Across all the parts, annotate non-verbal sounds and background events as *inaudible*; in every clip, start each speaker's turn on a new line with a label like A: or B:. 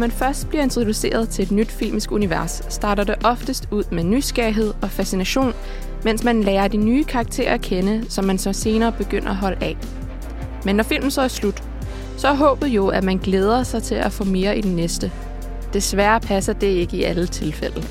A: man først bliver introduceret til et nyt filmisk univers, starter det oftest ud med nysgerrighed og fascination, mens man lærer de nye karakterer at kende, som man så senere begynder at holde af. Men når filmen så er slut, så er håbet jo, at man glæder sig til at få mere i den næste. Desværre passer det ikke i alle tilfælde.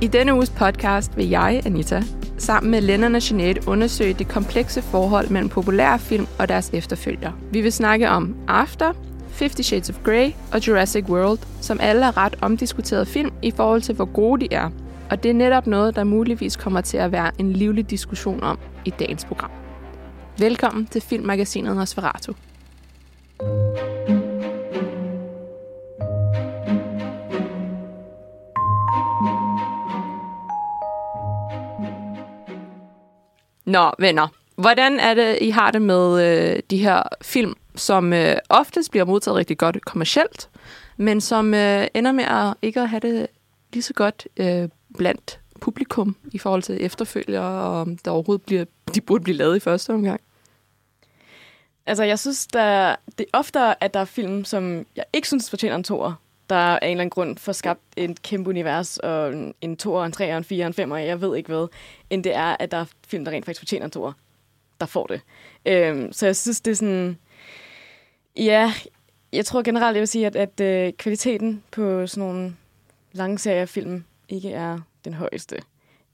A: I denne uges podcast vil jeg, Anita, sammen med Lennon og Jeanette undersøge det komplekse forhold mellem populære film og deres efterfølger. Vi vil snakke om After, Fifty Shades of Grey og Jurassic World, som alle er ret omdiskuterede film i forhold til, hvor gode de er. Og det er netop noget, der muligvis kommer til at være en livlig diskussion om i dagens program. Velkommen til filmmagasinet Nosferatu. Nå, venner. Hvordan er det, I har det med øh, de her film, som øh, oftest bliver modtaget rigtig godt kommercielt, men som øh, ender med at ikke at have det lige så godt øh, blandt publikum i forhold til efterfølgere, og om der overhovedet bliver, *laughs* de burde blive lavet i første omgang?
B: Altså, jeg synes, der, det er oftere, at der er film, som jeg ikke synes fortjener en toer. Der er af en eller anden grund for skabt et kæmpe univers, og en, en toer, en treer, en fire, en femmer, jeg ved ikke hvad, end det er, at der er film, der rent faktisk fortjener en toer, der får det. Øhm, så jeg synes, det er sådan... Ja, jeg tror generelt, jeg vil sige, at, at øh, kvaliteten på sådan nogle lange serier film ikke er den højeste.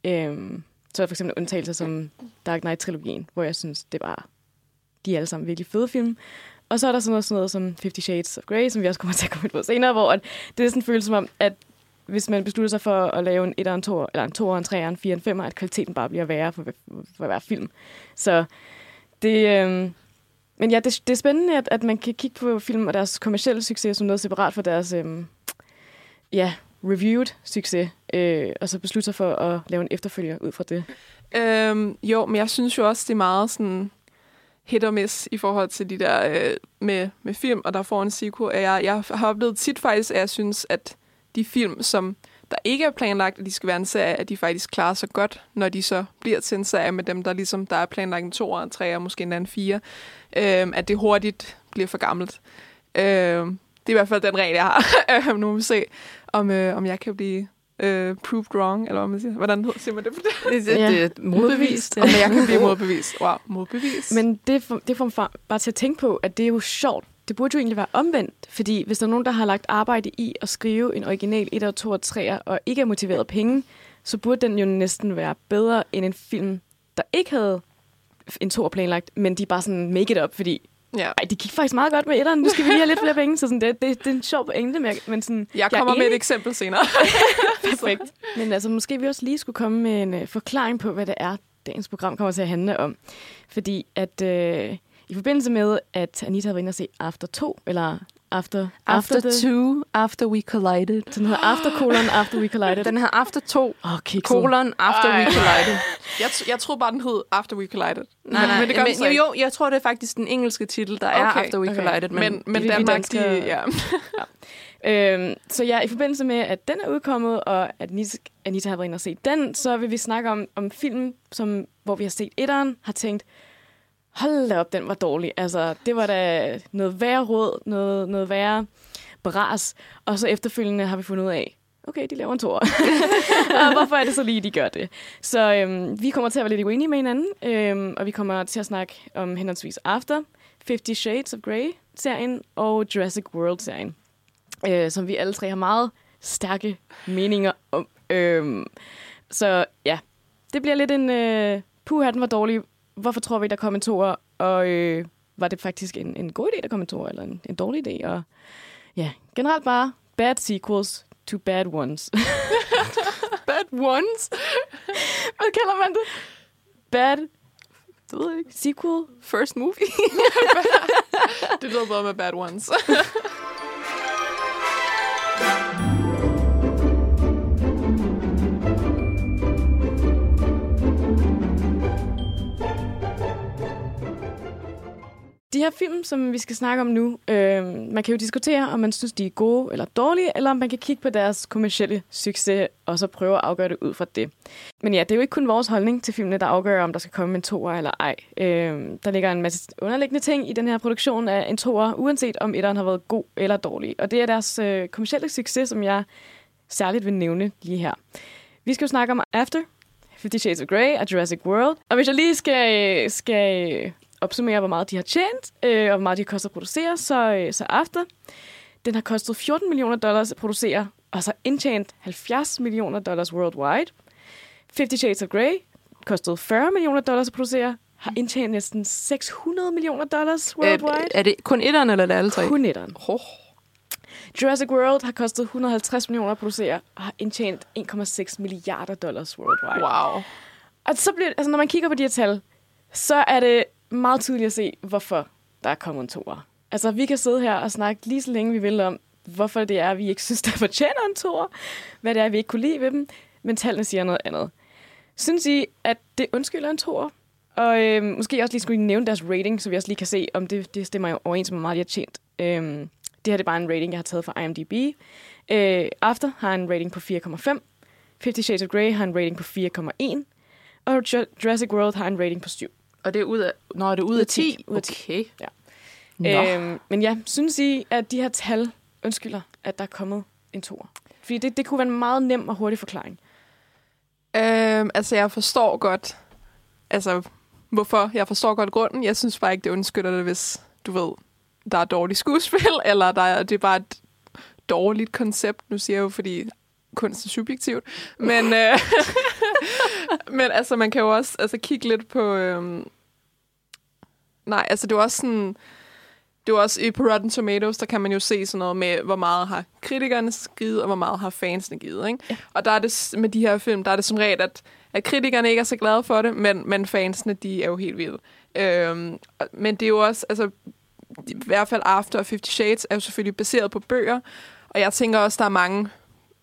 B: Øhm, så er der for eksempel undtagelser som Dark Knight-trilogien, hvor jeg synes, det var de er alle sammen virkelig fede film. Og så er der sådan noget, sådan noget som Fifty Shades of Grey, som vi også kommer til at komme ind på senere, hvor at det er sådan følelse som om, at hvis man beslutter sig for at lave en 1 en 2 eller en 2 en 3 en 4 en 5 at kvaliteten bare bliver værre for, for hver film. Så det... Øh, men ja, det, det er spændende, at, at man kan kigge på film og deres kommercielle succes som noget separat fra deres øh, ja, reviewed succes, øh, og så beslutte sig for at lave en efterfølger ud fra det.
C: Øhm, jo, men jeg synes jo også, det er meget sådan hit og miss i forhold til de der øh, med, med film, og der får en sequel. Jeg, jeg har oplevet tit faktisk, at jeg synes, at de film, som der ikke er planlagt, at de skal være en serie, at de faktisk klarer sig godt, når de så bliver til en serie med dem, der ligesom der er planlagt en to, en tre og måske en anden fire. Øh, at det hurtigt bliver for gammelt. Øh, det er i hvert fald den regel, jeg har. *laughs* nu må vi se, om, øh, om jeg kan blive øh, proved wrong, eller hvad man siger. Hvordan siger man det på det?
A: Det, det, ja. det er modbevist.
C: Om jeg kan blive modbevist. Wow, modbevist.
B: Men det, får, det får mig bare til at tænke på, at det er jo sjovt. Det burde jo egentlig være omvendt, fordi hvis der er nogen, der har lagt arbejde i at skrive en original 1 og 2 og 3 og ikke er motiveret penge, så burde den jo næsten være bedre end en film, der ikke havde en to planlagt, men de bare sådan make it up, fordi Ja. Ej, det gik faktisk meget godt med etteren. Nu skal vi lige have lidt flere penge. Så sådan, det, det, det er en sjov pointe. Men, sådan,
C: jeg kommer jeg med et eksempel senere. *laughs*
B: Perfekt. Men altså, måske vi også lige skulle komme med en uh, forklaring på, hvad det er, dagens program kommer til at handle om. Fordi at uh, i forbindelse med, at Anita har været inde og se After 2, eller After,
A: after, after two, after we collided.
B: Den hedder After colon, after we collided.
A: Den her After to,
B: okay,
A: colon, after Ej. we collided.
C: jeg, jeg tror bare, den hed After we collided.
A: Nej, men, men det gør men, jo, jo, jeg tror, det er faktisk den engelske titel, der okay, er After we okay. collided.
C: Men, men, men Danmark, de, ja. *laughs*
B: ja. Øhm, så ja, i forbindelse med, at den er udkommet, og at Anita, Anita har været inde og set den, så vil vi snakke om, om film, som, hvor vi har set etteren, har tænkt, hold da op, den var dårlig. Altså, det var da noget værre råd, noget, noget værre bras. Og så efterfølgende har vi fundet ud af, okay, de laver en tor. *laughs* og hvorfor er det så lige, de gør det? Så øhm, vi kommer til at være lidt uenige med hinanden, øhm, og vi kommer til at snakke om henholdsvis After, Fifty Shades of Grey-serien og Jurassic World-serien, øh, som vi alle tre har meget stærke meninger om. Øhm, så ja, det bliver lidt en... Øh, puh, den var dårlig hvorfor tror vi, der kom en toer, og øh, var det faktisk en, en god idé, der kom en toer, eller en, en dårlig idé? Og ja, generelt bare bad sequels to bad ones. *laughs*
C: bad ones?
B: Hvad kalder man det? Bad
C: det ved jeg ikke.
B: Sequel?
C: First movie? *laughs* det lyder bedre med bad ones. *laughs*
B: de her film, som vi skal snakke om nu, øh, man kan jo diskutere, om man synes, de er gode eller dårlige, eller om man kan kigge på deres kommercielle succes, og så prøve at afgøre det ud fra det. Men ja, det er jo ikke kun vores holdning til filmene, der afgør, om der skal komme en toer eller ej. Øh, der ligger en masse underliggende ting i den her produktion af en toer, uanset om etteren har været god eller dårlig. Og det er deres øh, kommercielle succes, som jeg særligt vil nævne lige her. Vi skal jo snakke om After, Fifty Shades of Grey og Jurassic World. Og hvis jeg lige skal, skal opsummere, hvor meget de har tjent, øh, og hvor meget de har kostet at producere, så, øh, så After, den har kostet 14 millioner dollars at producere, og så indtjent 70 millioner dollars worldwide. Fifty Shades of Grey kostede 40 millioner dollars at producere, har indtjent næsten 600 millioner dollars worldwide.
A: Er, er det kun etteren, eller er det alle tre?
B: Kun etteren.
A: Oh.
B: Jurassic World har kostet 150 millioner at producere, og har indtjent 1,6 milliarder dollars worldwide.
C: Wow.
B: Og så bliver, altså, når man kigger på de her tal, så er det meget tydeligt at se, hvorfor der er kommet en toer. Altså, vi kan sidde her og snakke lige så længe vi vil om, hvorfor det er, at vi ikke synes, *laughs* der fortjener en toer, hvad det er, vi ikke kunne lide ved dem, men tallene siger noget andet. Synes I, at det undskylder en toer? Og øh, måske også lige skulle nævne deres rating, så vi også lige kan se, om det, det stemmer overens med, hvor meget de har tjent. Øh, det her det er bare en rating, jeg har taget fra IMDb. Øh, After har en rating på 4,5. Fifty Shades of Grey har en rating på 4,1. Og Jurassic World har en rating på 7.
A: Og det er ud af, når det er ud af 10?
B: Ud af 10.
A: Okay.
B: Ja.
A: Nå.
B: Øhm, men ja, synes I, at de her tal undskylder, at der er kommet en toer? Fordi det, det kunne være en meget nem og hurtig forklaring.
C: Øhm, altså, jeg forstår godt, altså, hvorfor. Jeg forstår godt grunden. Jeg synes bare ikke, det undskylder det, hvis, du ved, der er dårligt skuespil, *laughs* eller der er, det er bare et dårligt koncept. Nu siger jeg jo, fordi kunst er subjektivt. Men, øh, *laughs* men altså, man kan jo også altså, kigge lidt på... Øhm, nej, altså, det er jo også sådan... Det er jo også på Rotten Tomatoes, der kan man jo se sådan noget med, hvor meget har kritikerne givet, og hvor meget har fansene givet. Ikke?
B: Ja.
C: Og der er det med de her film, der er det som regel, at, at kritikerne ikke er så glade for det, men, men fansene, de er jo helt vilde. Øhm, men det er jo også, altså, i hvert fald After og Fifty Shades er jo selvfølgelig baseret på bøger, og jeg tænker også, der er mange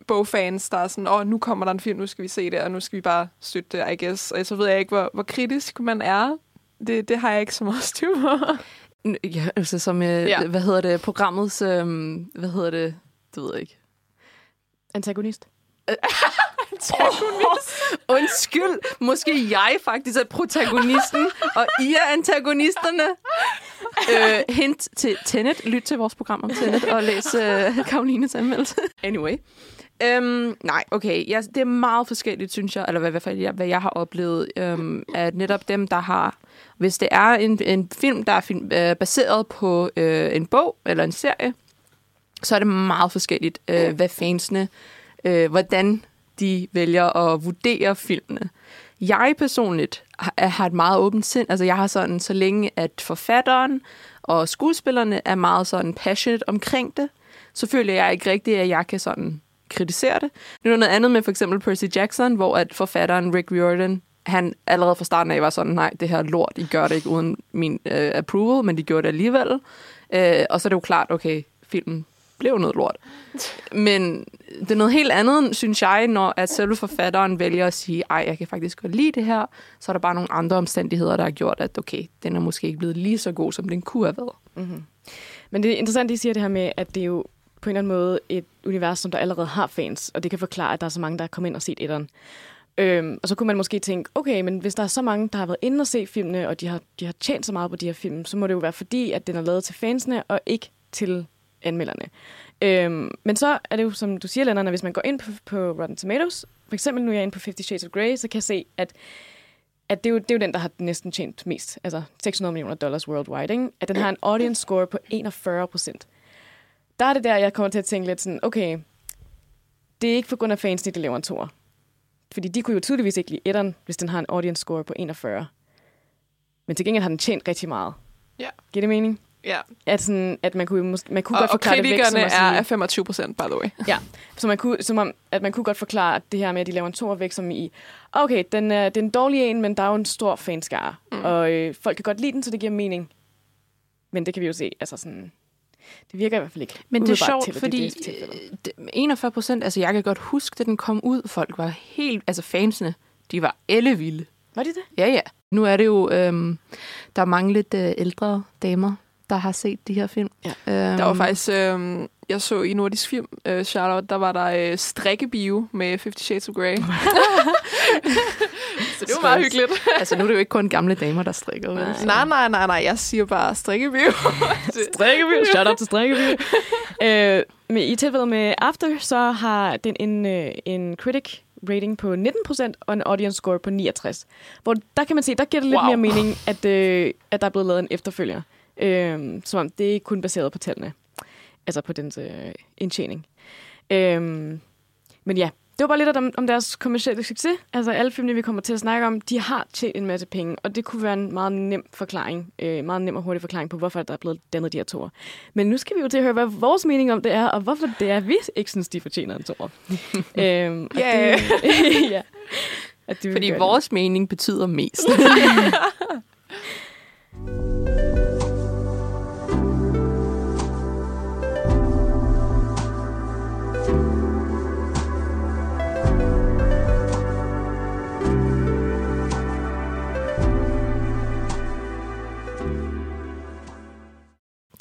C: bogfans, der er sådan, åh, nu kommer der en film, nu skal vi se det, og nu skal vi bare støtte det, I guess. Og så ved jeg ikke, hvor, hvor kritisk man er. Det, det har jeg ikke så meget *laughs* styr på.
A: Ja, altså som, øh,
C: Ja.
A: hvad hedder det, programmets, øh, hvad hedder det, det ved jeg ikke.
B: Antagonist. *laughs*
A: Undskyld, måske jeg faktisk er protagonisten, og I er antagonisterne. Øh, hint til Tenet. Lyt til vores program om Tenet og læs øh, Karolines anmeldelse. Anyway. Øhm, nej, okay. Ja, det er meget forskelligt, synes jeg, eller hvad, i hvert fald jeg, hvad jeg har oplevet, øhm, at netop dem, der har... Hvis det er en, en film, der er film, øh, baseret på øh, en bog eller en serie, så er det meget forskelligt, øh, hvad fansene, øh, hvordan de vælger at vurdere filmene. Jeg personligt har, har et meget åbent sind. Altså jeg har sådan, så længe at forfatteren og skuespillerne er meget sådan passionate omkring det, så føler jeg ikke rigtigt, at jeg kan sådan kritisere det. Nu er noget andet med for eksempel Percy Jackson, hvor at forfatteren Rick Riordan, han allerede fra starten af var sådan, nej, det her lort, I gør det ikke uden min øh, approval, men de gjorde det alligevel. Øh, og så er det jo klart, okay, filmen blev noget lort. Men det er noget helt andet, synes jeg, når at selve forfatteren vælger at sige, ej, jeg kan faktisk godt lide det her, så er der bare nogle andre omstændigheder, der har gjort, at okay, den er måske ikke blevet lige så god, som den kunne have været.
B: Mm-hmm. Men det er interessant, at I siger det her med, at det er jo på en eller anden måde et univers, som der allerede har fans, og det kan forklare, at der er så mange, der er kommet ind og set etteren. Øhm, og så kunne man måske tænke, okay, men hvis der er så mange, der har været inde og se filmene, og de har, de har tjent så meget på de her film, så må det jo være fordi, at den er lavet til fansene, og ikke til anmelderne. Øhm, men så er det jo, som du siger, Lennart, at hvis man går ind på, på Rotten Tomatoes, for eksempel nu er jeg inde på Fifty Shades of Grey, så kan jeg se, at, at det, er jo, det er jo den, der har næsten tjent mest, altså 600 millioner dollars worldwide, ikke? at den har en audience score på 41 procent. Der er det der, jeg kommer til at tænke lidt sådan, okay, det er ikke på grund af fansene, de laver en toer. Fordi de kunne jo tydeligvis ikke lide etteren, hvis den har en audience score på 41. Men til gengæld har den tjent rigtig meget.
C: Ja.
B: Giver det mening?
C: Ja.
B: At, sådan, at man kunne, man kunne
C: Og,
B: godt
C: og
B: forklare det væk, som at
C: er
B: sige,
C: af 25 procent, by the way.
B: Ja, så man kunne, som om, at man kunne godt forklare det her med, at de laver en toer væk, som i, okay, den er, det er en dårlig en, men der er jo en stor fanskare, mm. og øh, folk kan godt lide den, så det giver mening. Men det kan vi jo se, altså sådan, det virker i hvert fald ikke.
A: Men det er sjovt,
B: til,
A: fordi
B: det
A: øh, det- 41 procent, altså jeg kan godt huske, da den kom ud, folk var helt, altså fansene, de var ellevilde.
B: Var det det?
A: Ja, ja. Nu er det jo, øhm, der er mange lidt øh, ældre damer, der har set de her film.
B: Ja.
A: Øhm,
C: Der var faktisk, øh, jeg så i Nordisk Film, øh, Charlotte, der var der øh, strikkebio med Fifty Shades of Grey. *laughs* så det var meget hyggeligt.
A: altså, nu er det jo ikke kun gamle damer, der strikker.
B: Nej.
C: nej, nej, nej, nej, jeg siger bare strikkebio. *laughs*
B: Strikkeby. Shout out til Strikkeby. *laughs* øh, men i tilfældet med After, så har den en, øh, en critic rating på 19% og en audience score på 69. Hvor der kan man se, der giver det lidt
C: wow.
B: mere mening, at, øh, at der er blevet lavet en efterfølger. Øh, som om det er kun baseret på tallene. Altså på dens øh, indtjening. Øh, men ja, det var bare lidt om, om deres kommercielle succes. Altså alle filmene, vi kommer til at snakke om, de har tjent en masse penge, og det kunne være en meget nem forklaring, øh, meget nem og hurtig forklaring på, hvorfor der er blevet dannet de her toer. Men nu skal vi jo til at høre, hvad vores mening om det er, og hvorfor det er, vi ikke synes, de fortjener en toer. *laughs* øhm,
C: Ja.
B: det- *laughs* ja. At det
A: Fordi vores mening betyder mest. *laughs*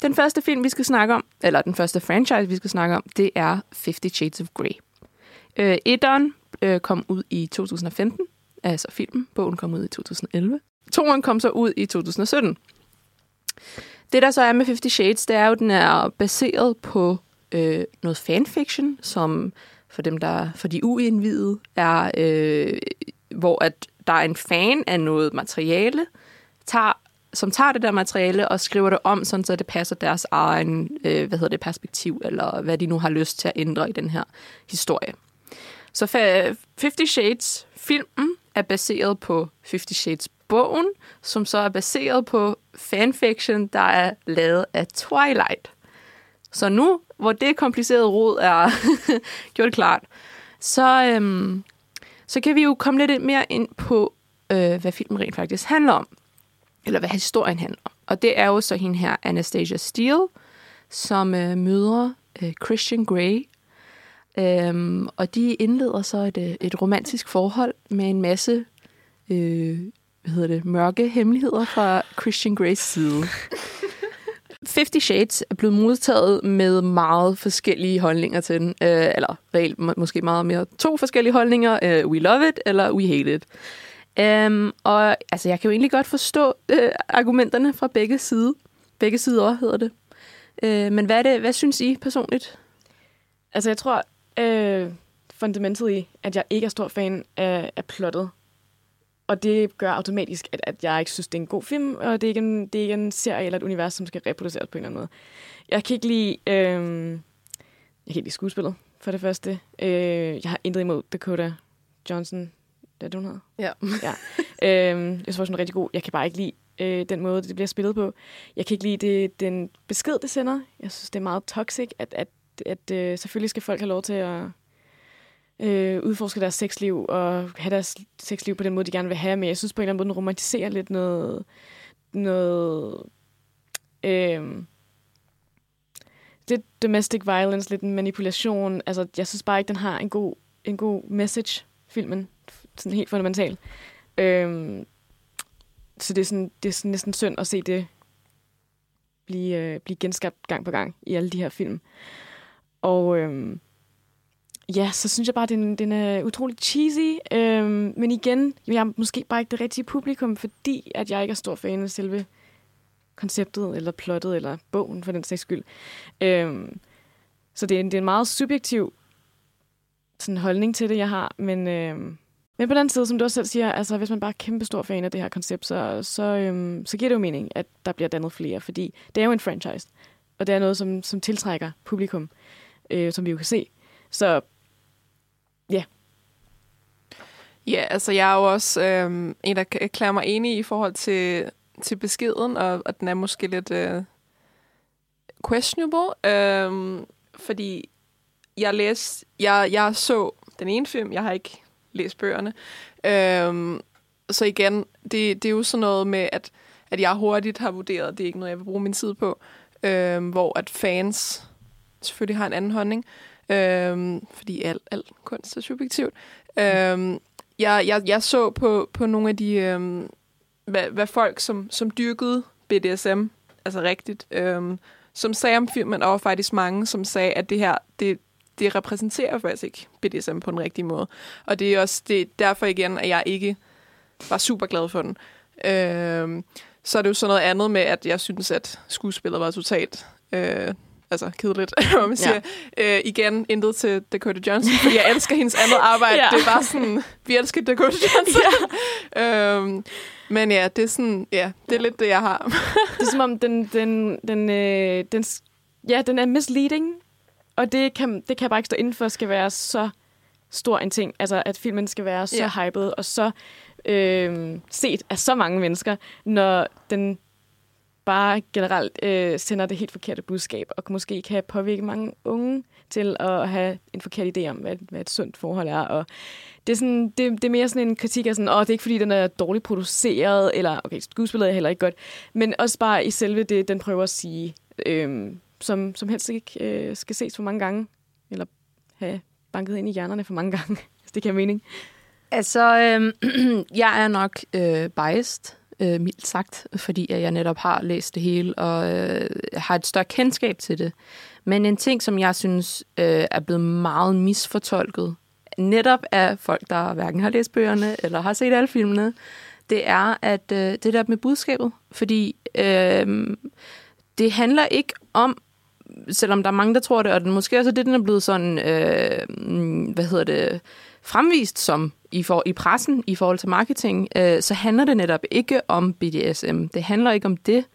A: Den første film, vi skal snakke om, eller den første franchise, vi skal snakke om, det er Fifty Shades of Grey. Øh, Etteren øh, kom ud i 2015, altså filmen. Bogen kom ud i 2011. Toren kom så ud i 2017. Det, der så er med Fifty Shades, det er jo, at den er baseret på øh, noget fanfiction, som for dem, der for de uindvidede, er, øh, hvor at der er en fan af noget materiale, tager, som tager det der materiale og skriver det om, sådan så det passer deres egen øh, hvad hedder det, perspektiv, eller hvad de nu har lyst til at ændre i den her historie. Så fa- Fifty Shades filmen er baseret på Fifty Shades bogen, som så er baseret på fanfiction, der er lavet af Twilight. Så nu, hvor det komplicerede rod er *laughs* gjort klart, så, øhm, så kan vi jo komme lidt mere ind på, øh, hvad filmen rent faktisk handler om. Eller hvad historien handler om. Og det er jo så hende her, Anastasia Steele, som øh, møder øh, Christian Grey. Øhm, og de indleder så et, øh, et romantisk forhold med en masse øh, hvad hedder det, mørke hemmeligheder fra Christian Greys side. *laughs* Fifty Shades er blevet modtaget med meget forskellige holdninger til den. Øh, eller reelt må, måske meget mere to forskellige holdninger. Øh, we love it, eller we hate it. Um, og altså, jeg kan jo egentlig godt forstå øh, argumenterne fra begge sider. Begge sider hedder det. Øh, men hvad, er det, hvad synes I personligt?
B: Altså, jeg tror øh, fundamentally, at jeg ikke er stor fan af, af plottet. Og det gør automatisk, at, at jeg ikke synes, det er en god film, og det er, ikke en, det er ikke en serie eller et univers, som skal reproduceres på en eller anden måde. Jeg kan ikke lide, øh, jeg kan ikke lide skuespillet, for det første. Øh, jeg har intet imod Dakota Johnson. Det er det, hun hedder?
A: Ja.
B: ja. Øh, jeg synes også, hun er rigtig god. Jeg kan bare ikke lide øh, den måde, det bliver spillet på. Jeg kan ikke lide det, den besked, det sender. Jeg synes, det er meget toxic, at, at, at øh, selvfølgelig skal folk have lov til at øh, udforske deres sexliv og have deres sexliv på den måde, de gerne vil have. Men jeg synes på en eller anden måde, den romantiserer lidt noget... noget øh, lidt domestic violence, lidt manipulation. Altså, jeg synes bare ikke, den har en god, en god message, filmen. Sådan helt fundamentalt. Øhm, så det er, sådan, det er sådan næsten synd at se det blive, øh, blive genskabt gang på gang i alle de her film. Og øhm, ja, så synes jeg bare, den, den er øh, utrolig cheesy. Øhm, men igen, jeg er måske bare ikke det rigtige publikum, fordi at jeg ikke er stor fan af selve konceptet, eller plottet, eller bogen for den sags skyld. Øhm, så det er, en, det er en meget subjektiv sådan holdning til det, jeg har. Men, øhm, men på den anden side, som du også selv siger, altså hvis man bare er kæmpe stor fan af det her koncept, så, så, øhm, så giver det jo mening, at der bliver dannet flere, fordi det er jo en franchise, og det er noget, som, som tiltrækker publikum, øh, som vi jo kan se. Så
C: Ja, Ja, altså jeg er jo også øh, en, der kan mig enig i forhold til, til beskeden, og, og den er måske lidt øh, questionable, øh, fordi jeg læste, jeg, jeg så den ene film, jeg har ikke læst bøgerne, øhm, så igen, det, det er jo sådan noget med, at, at jeg hurtigt har vurderet, det er ikke noget, jeg vil bruge min tid på, øhm, hvor at fans selvfølgelig har en anden holdning, øhm, fordi alt, al kunst er subjektivt. Øhm, jeg, jeg, jeg så på, på nogle af de, øhm, hvad, hvad folk, som, som dyrkede BDSM, altså rigtigt, øhm, som sagde om filmen, og var faktisk mange, som sagde, at det her, det, det repræsenterer faktisk ikke BDSM på den rigtige måde. Og det er også det, derfor igen, at jeg ikke var super glad for den. Øhm, så er det jo sådan noget andet med, at jeg synes, at skuespillet var totalt øh, altså kedeligt, *laughs* hvor man siger. Ja. Øh, igen, intet til Dakota Johnson, fordi jeg elsker hendes andet *laughs* arbejde. ja. Det er bare sådan, vi elsker Dakota Johnson. ja. *laughs* øhm, men ja, det er sådan, ja, det er ja. lidt det, jeg har.
B: det er som om, den, den, den, øh, den, ja, den er misleading, og det kan, det kan jeg bare ikke stå inden for, skal være så stor en ting. Altså, at filmen skal være så ja. hyped og så øh, set af så mange mennesker, når den bare generelt øh, sender det helt forkerte budskab, og måske kan påvirke mange unge til at have en forkert idé om, hvad, hvad et sundt forhold er. Og det, er sådan, det, det er mere sådan en kritik af sådan, åh, det er ikke fordi, den er dårligt produceret, eller okay, skuespillet er heller ikke godt, men også bare i selve det, den prøver at sige, øh, som, som helst ikke øh, skal ses for mange gange, eller have banket ind i hjernerne for mange gange, *laughs* hvis det kan mening.
A: Altså, øh, *clears throat* jeg er nok øh, biased, øh, mildt sagt, fordi jeg netop har læst det hele og øh, har et større kendskab til det. Men en ting, som jeg synes øh, er blevet meget misfortolket, netop af folk, der hverken har læst bøgerne eller har set alle filmene, det er at øh, det der med budskabet. Fordi øh, det handler ikke om, selvom der er mange, der tror det, og den måske også det, den er blevet sådan, øh, hvad hedder det, fremvist som i, for, i pressen i forhold til marketing, øh, så handler det netop ikke om BDSM. Det handler ikke om det.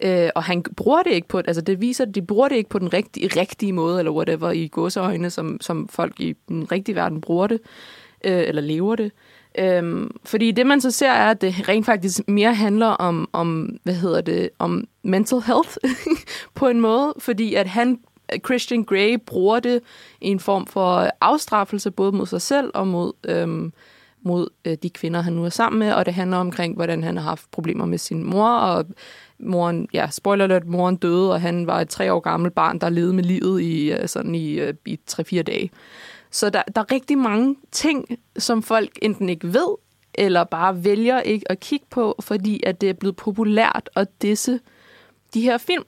A: Øh, og han bruger det ikke på, altså det viser, at de bruger det ikke på den rigtige, rigtige måde, eller whatever, i godseøjne, som, som folk i den rigtige verden bruger det, øh, eller lever det. Øhm, fordi det, man så ser, er, at det rent faktisk mere handler om, om hvad hedder det, om mental health *laughs* på en måde, fordi at han Christian Grey bruger det i en form for afstraffelse, både mod sig selv og mod, øhm, mod øh, de kvinder, han nu er sammen med, og det handler omkring, hvordan han har haft problemer med sin mor, og moren, ja, spoiler alert, moren døde, og han var et tre år gammelt barn, der levede med livet i, øh, sådan i, øh, i tre-fire dage. Så der, der er rigtig mange ting, som folk enten ikke ved, eller bare vælger ikke at kigge på, fordi at det er blevet populært at disse de her film.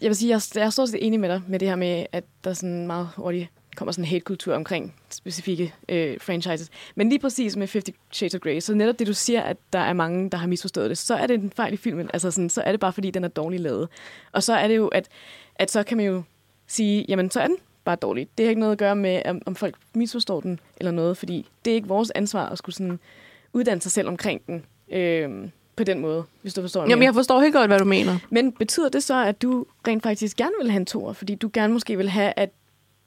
B: Jeg vil sige, jeg, jeg er stort set enig med dig med det her med, at der sådan meget hurtigt kommer sådan en hate-kultur omkring specifikke øh, franchises. Men lige præcis med 50 Shades of Grey, så netop det, du siger, at der er mange, der har misforstået det, så er det en fejl i filmen. Altså sådan, så er det bare, fordi den er dårligt lavet. Og så er det jo, at, at så kan man jo sige, jamen så er den bare dårlig. Det har ikke noget at gøre med, om, folk misforstår den eller noget, fordi det er ikke vores ansvar at skulle sådan uddanne sig selv omkring den. Øh, på den måde, hvis du forstår
A: Jamen, jeg forstår helt godt, hvad du mener.
B: Men betyder det så, at du rent faktisk gerne vil have en tor, fordi du gerne måske vil have, at,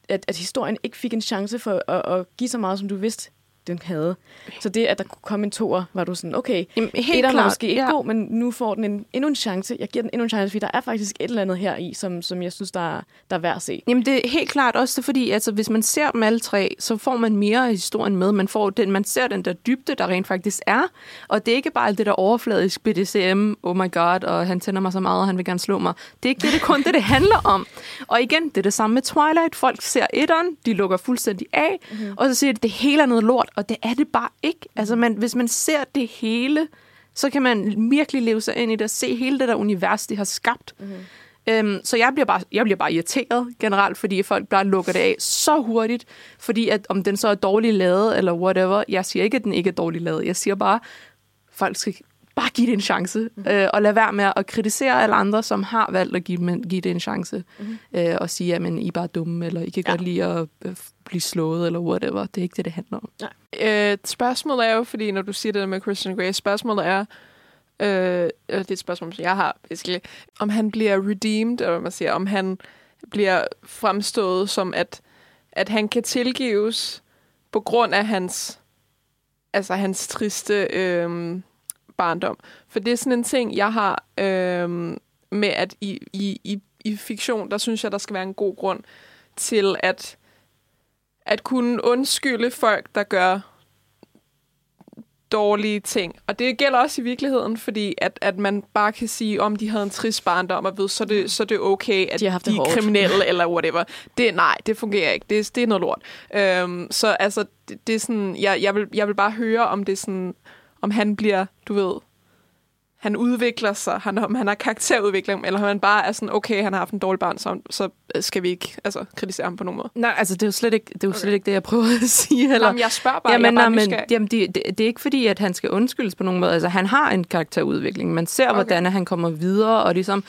B: at, at historien ikke fik en chance for at, at give så meget, som du vidste, den havde. Så det, at der kunne komme en toer, var du sådan, okay, Jamen, helt klart, var måske ikke ja. god, men nu får den en, endnu en chance. Jeg giver den endnu en chance, fordi der er faktisk et eller andet her i, som, som jeg synes, der er, der er værd at se.
A: Jamen det er helt klart også fordi altså, hvis man ser dem alle tre, så får man mere af historien med. Man, får den, man ser den der dybde, der rent faktisk er. Og det er ikke bare alt det der overfladisk BDCM, oh my god, og han tænder mig så meget, og han vil gerne slå mig. Det er ikke det, det kun det, det handler om. Og igen, det er det samme med Twilight. Folk ser etteren, de lukker fuldstændig af, mm-hmm. og så siger de, det hele er noget lort, og det er det bare ikke. Altså, man, hvis man ser det hele, så kan man virkelig leve sig ind i det og se hele det der univers, de har skabt. Mm-hmm. Øhm, så jeg bliver, bare, jeg bliver bare irriteret generelt, fordi folk bare lukker det af så hurtigt, fordi at om den så er dårligt lavet eller whatever, jeg siger ikke, at den ikke er dårligt lavet. Jeg siger bare, folk skal bare give det en chance, mm. øh, og lad være med at kritisere alle andre, som har valgt at give, men, give det en chance, mm. øh, og sige, at I er bare dumme, eller I kan ja. godt lide at øh, blive slået, eller whatever. Det er ikke det, det handler om.
C: Nej. Øh, spørgsmålet er jo, fordi når du siger det der med Christian Grey, spørgsmålet er, øh, det er et spørgsmål, som jeg har, basically, om han bliver redeemed, eller hvad man siger, om han bliver fremstået som, at, at han kan tilgives på grund af hans altså hans triste øh, barndom. For det er sådan en ting, jeg har øh, med, at i, i, i, i fiktion, der synes jeg, der skal være en god grund til at, at kunne undskylde folk, der gør dårlige ting. Og det gælder også i virkeligheden, fordi at, at man bare kan sige, om de havde en trist barndom, og ved, så er det, så er det okay, at de, har de er kriminelle *laughs* eller whatever. Det, nej, det fungerer ikke. Det, det er noget lort. Øhm, så altså, det, det er sådan, jeg, jeg, vil, jeg vil bare høre, om det er sådan, om han bliver, du ved, han udvikler sig, han, om han har karakterudvikling, eller om han bare er sådan, okay, han har haft en dårlig barn, så, så skal vi ikke altså, kritisere ham på nogen måde.
A: Nej, altså det er jo slet ikke det, er jo slet ikke det jeg prøver at sige. Eller?
C: Jamen, jeg spørger bare,
A: jamen,
C: jeg bare
A: nej, men, jamen, det, det, det er ikke fordi, at han skal undskyldes på nogen måde. Altså, han har en karakterudvikling. Man ser, okay.
C: Okay.
A: hvordan han kommer videre, og ligesom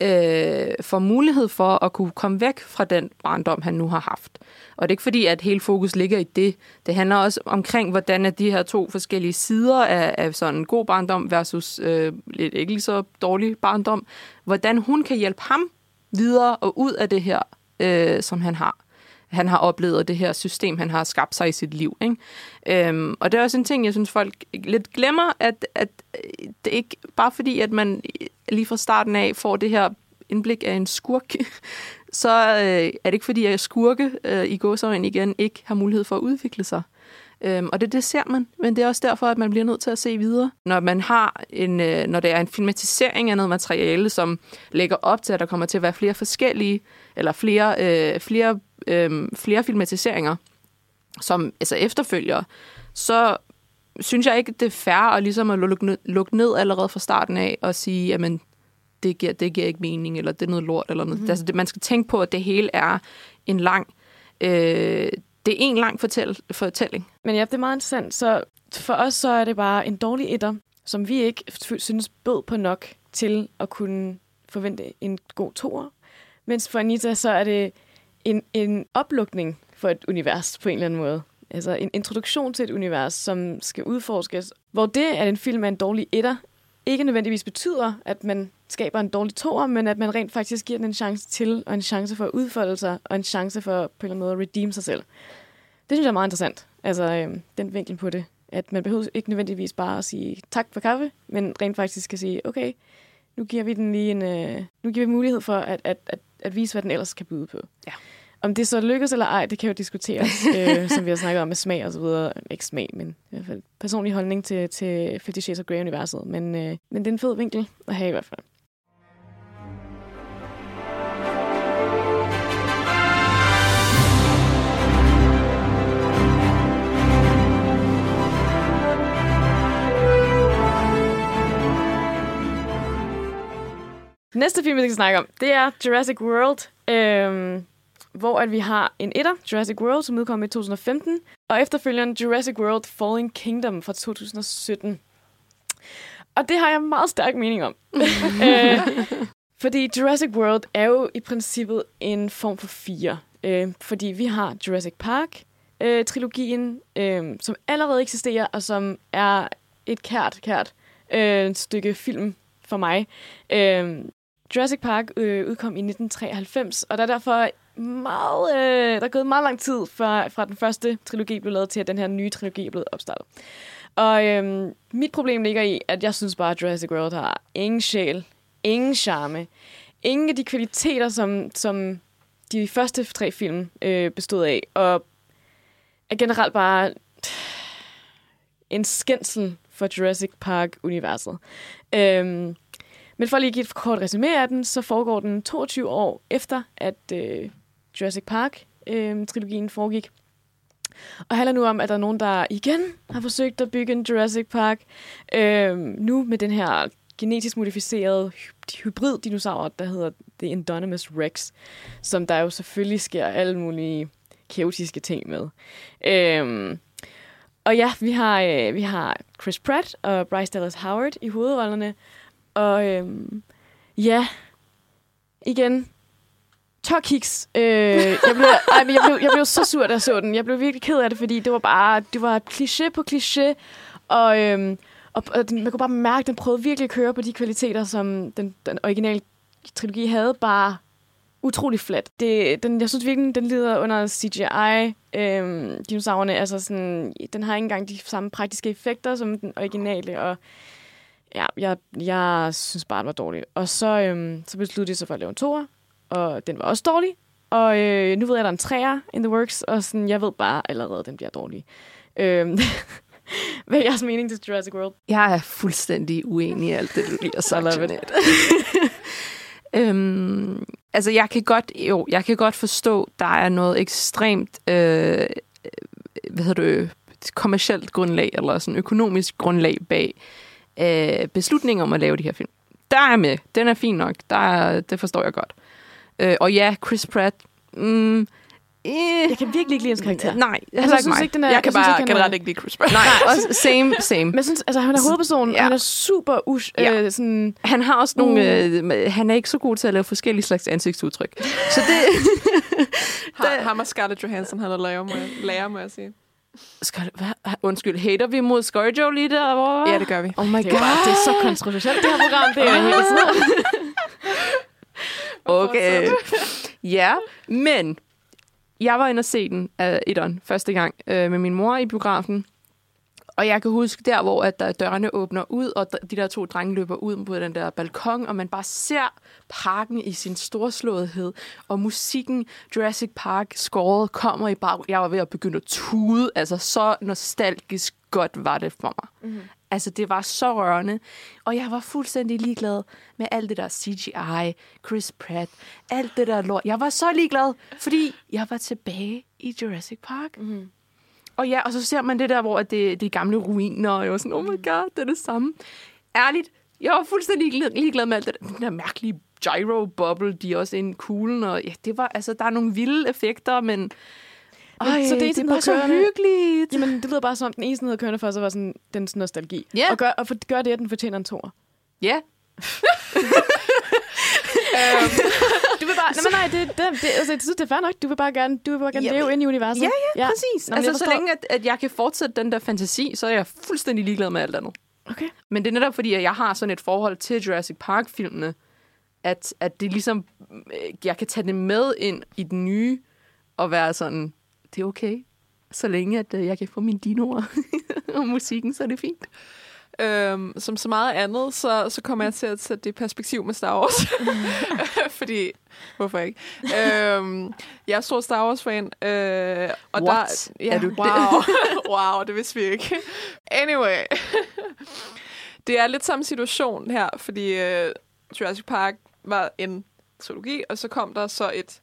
A: øh, får mulighed for at kunne komme væk fra den barndom, han nu har haft. Og det er ikke fordi, at hele fokus ligger i det. Det handler også omkring, hvordan er de her to forskellige sider af, af sådan en god barndom versus øh, lidt ikke lige så dårlig barndom. Hvordan hun kan hjælpe ham videre og ud af det her, øh, som han har han har oplevet og det her system, han har skabt sig i sit liv. Ikke? Øhm, og det er også en ting, jeg synes, folk lidt glemmer, at, at øh, det er ikke bare fordi, at man lige fra starten af får det her indblik af en skurk, *laughs* så øh, er det ikke fordi, at skurke øh, i gåsøjen igen ikke har mulighed for at udvikle sig. Øhm, og det, det ser man, men det er også derfor, at man bliver nødt til at se videre. Når man har en, øh, når det er en filmatisering af noget materiale, som lægger op til, at der kommer til at være flere forskellige, eller flere, øh, flere, øh, flere filmatiseringer, som altså efterfølger, så synes jeg ikke, det er fair at, ligesom at lukke, ned, lukke ned allerede fra starten af og sige, jamen, det giver, det giver ikke mening, eller det er noget lort, eller noget. Mm-hmm. Altså, det, man skal tænke på, at det hele er en lang... Øh, det er en lang fortæl, fortælling.
B: Men ja, det er meget interessant. Så for os så er det bare en dårlig etter, som vi ikke synes bød på nok til at kunne forvente en god toer. Mens for Anita, så er det en, en oplukning for et univers på en eller anden måde. Altså en introduktion til et univers, som skal udforskes. Hvor det, at en film er en dårlig etter, ikke nødvendigvis betyder, at man skaber en dårlig toer, men at man rent faktisk giver den en chance til, og en chance for at udfolde sig, og en chance for på en eller anden måde at redeem sig selv. Det synes jeg er meget interessant, altså øh, den vinkel på det. At man behøver ikke nødvendigvis bare at sige tak for kaffe, men rent faktisk skal sige, okay, nu giver vi den lige en, øh, nu giver vi mulighed for at, at, at, at vise, hvad den ellers kan byde på.
A: Ja.
B: Om det så lykkes eller ej, det kan jo diskuteres, *laughs* øh, som vi har snakket om med smag og så videre. Ikke smag, men i hvert fald personlig holdning til, til Fifty Shades of Grey-universet. Men, øh, men det er en fed vinkel at have i hvert fald. Næste film, vi skal snakke om, det er Jurassic World, øhm, hvor at vi har en etter, Jurassic World, som udkom i 2015, og efterfølgeren Jurassic World Falling Kingdom fra 2017. Og det har jeg meget stærk mening om. *laughs* øh, fordi Jurassic World er jo i princippet en form for fire. Øh, fordi vi har Jurassic Park, øh, trilogien, øh, som allerede eksisterer, og som er et kært, kært øh, stykke film for mig. Øh, Jurassic Park øh, udkom i 1993, og der er derfor meget, øh, der er gået meget lang tid fra, fra den første trilogi blev lavet til, at den her nye trilogi er blevet opstartet. Og øh, mit problem ligger i, at jeg synes bare, at Jurassic World har ingen sjæl, ingen charme, ingen af de kvaliteter, som, som de første tre film øh, bestod af, og er generelt bare en skændsel for Jurassic Park-universet. Øhm, men for lige at give et kort resume af den, så foregår den 22 år efter, at øh, Jurassic Park-trilogien øhm, øh, foregik. Og handler nu om, at der er nogen, der igen har forsøgt at bygge en Jurassic Park. Øh, nu med den her genetisk modificerede hybrid-dinosaur, der hedder The Indominus Rex, som der jo selvfølgelig sker alle mulige kaotiske ting med. Øhm, og ja, vi har, øh, vi har Chris Pratt og Bryce Dallas Howard i hovedrollerne. Og øhm, ja, igen, tørkiks. Øh, jeg, blev, ej, men jeg, blev, jeg blev så sur, da jeg så den. Jeg blev virkelig ked af det, fordi det var bare det var kliché på kliché. Og, øhm, og, og den, man kunne bare mærke, at den prøvede virkelig at køre på de kvaliteter, som den, den originale trilogi havde. Bare utrolig flat. Det, den, jeg synes virkelig, den lider under CGI. Øhm, dinosaurerne, altså sådan, den har ikke engang de samme praktiske effekter som den originale, og ja, jeg, jeg synes bare, det var dårligt. Og så, øhm, så besluttede de sig for at lave en toer, og den var også dårlig. Og øh, nu ved jeg, at der er en træer in the works, og sådan, jeg ved bare allerede, at den bliver dårlig. Øhm, *laughs* hvad er jeres mening til Jurassic World?
A: Jeg er fuldstændig uenig i alt det, du lige har sagt. Jeanette. *laughs* øhm, altså, jeg kan godt, jo, jeg kan godt forstå, der er noget ekstremt, øh, hvad hedder det, kommercielt grundlag, eller sådan økonomisk grundlag bag øh, beslutning om at lave de her film. Der er med. Den er fin nok. Der er, det forstår jeg godt. Øh, og ja, Chris Pratt. Mm, eh,
B: Jeg kan virkelig ikke lide hans karakter.
A: Nej,
B: Altså, jeg
A: ikke
B: synes ikke, den er,
C: Jeg kan
B: synes
C: bare
B: ikke, han er-
C: generelt ikke lide Chris Pratt.
A: Nej, også same, same.
B: Men jeg synes, altså, han er hovedpersonen,
A: Ja.
B: han er super us,
A: Ja.
B: øh, sådan...
A: Han har også nogle... Øh, han er ikke så god til at lave forskellige slags ansigtsudtryk. Så det... *laughs*
C: Har, ham og Scarlett Johansson, han er lærer, må jeg, lærer, må jeg sige.
A: Skal, hvad? Undskyld, hater vi mod ScarJo lige derovre?
C: Ja, det gør vi.
A: Oh my
B: Det er, bare, det er så kontroversielt, det her program. Det er *laughs* helt sådan.
A: Okay. *laughs* ja, men jeg var inde og se den af etteren første gang øh, med min mor i biografen. Og jeg kan huske der, hvor at der dørene åbner ud, og de der to drenge løber ud på den der balkon, og man bare ser parken i sin storslåethed, og musikken Jurassic Park scoret kommer i bag. Jeg var ved at begynde at tude, altså så nostalgisk godt var det for mig. Mm-hmm. Altså, det var så rørende. Og jeg var fuldstændig ligeglad med alt det der CGI, Chris Pratt, alt det der lort. Jeg var så ligeglad, fordi jeg var tilbage i Jurassic Park. Mm-hmm. Og ja, og så ser man det der, hvor det, det er gamle ruiner, og jeg var sådan, oh my god, det er det samme. Ærligt, jeg var fuldstændig ligeglad, ligeglad med alt det der, den der mærkelige gyro-bubble, de er også inde i kuglen, og ja, det var, altså, der er nogle vilde effekter, men... Ej,
B: så det er
A: det er bare så hyggeligt.
B: Jamen, det lyder bare som, den eneste noget kørende for sig var sådan, den nostalgi.
A: Ja.
B: Og gør, og for, gør det, at den fortjener en tor.
A: Ja, *laughs*
B: Du vil bare, nej, men nej, det, det, det, altså, jeg synes, det er fair nok. Du vil bare gerne, du vil bare gerne
A: Jamen,
B: leve ind i universet.
A: Ja, ja, ja. præcis.
B: Nå,
A: altså, så længe, at, at jeg kan fortsætte den der fantasi, så er jeg fuldstændig ligeglad med alt andet.
B: Okay.
A: Men det er netop fordi, at jeg har sådan et forhold til Jurassic Park-filmene, at, at det ligesom, øh, jeg kan tage det med ind i den nye, og være sådan, det er okay. Så længe, at øh, jeg kan få mine dinoer *laughs* og musikken, så er det fint.
C: Øhm, som så meget andet, så, så kommer jeg til at sætte det i perspektiv med Star Wars. *laughs* Fordi, hvorfor ikke? Øhm, jeg er stor Star Wars-fan. Øh, og
A: What?
C: Der, ja,
A: Er du det?
C: wow. *laughs* wow, det vidste vi ikke. Anyway. det er lidt samme situation her, fordi øh, Jurassic Park var en trilogi, og så kom der så et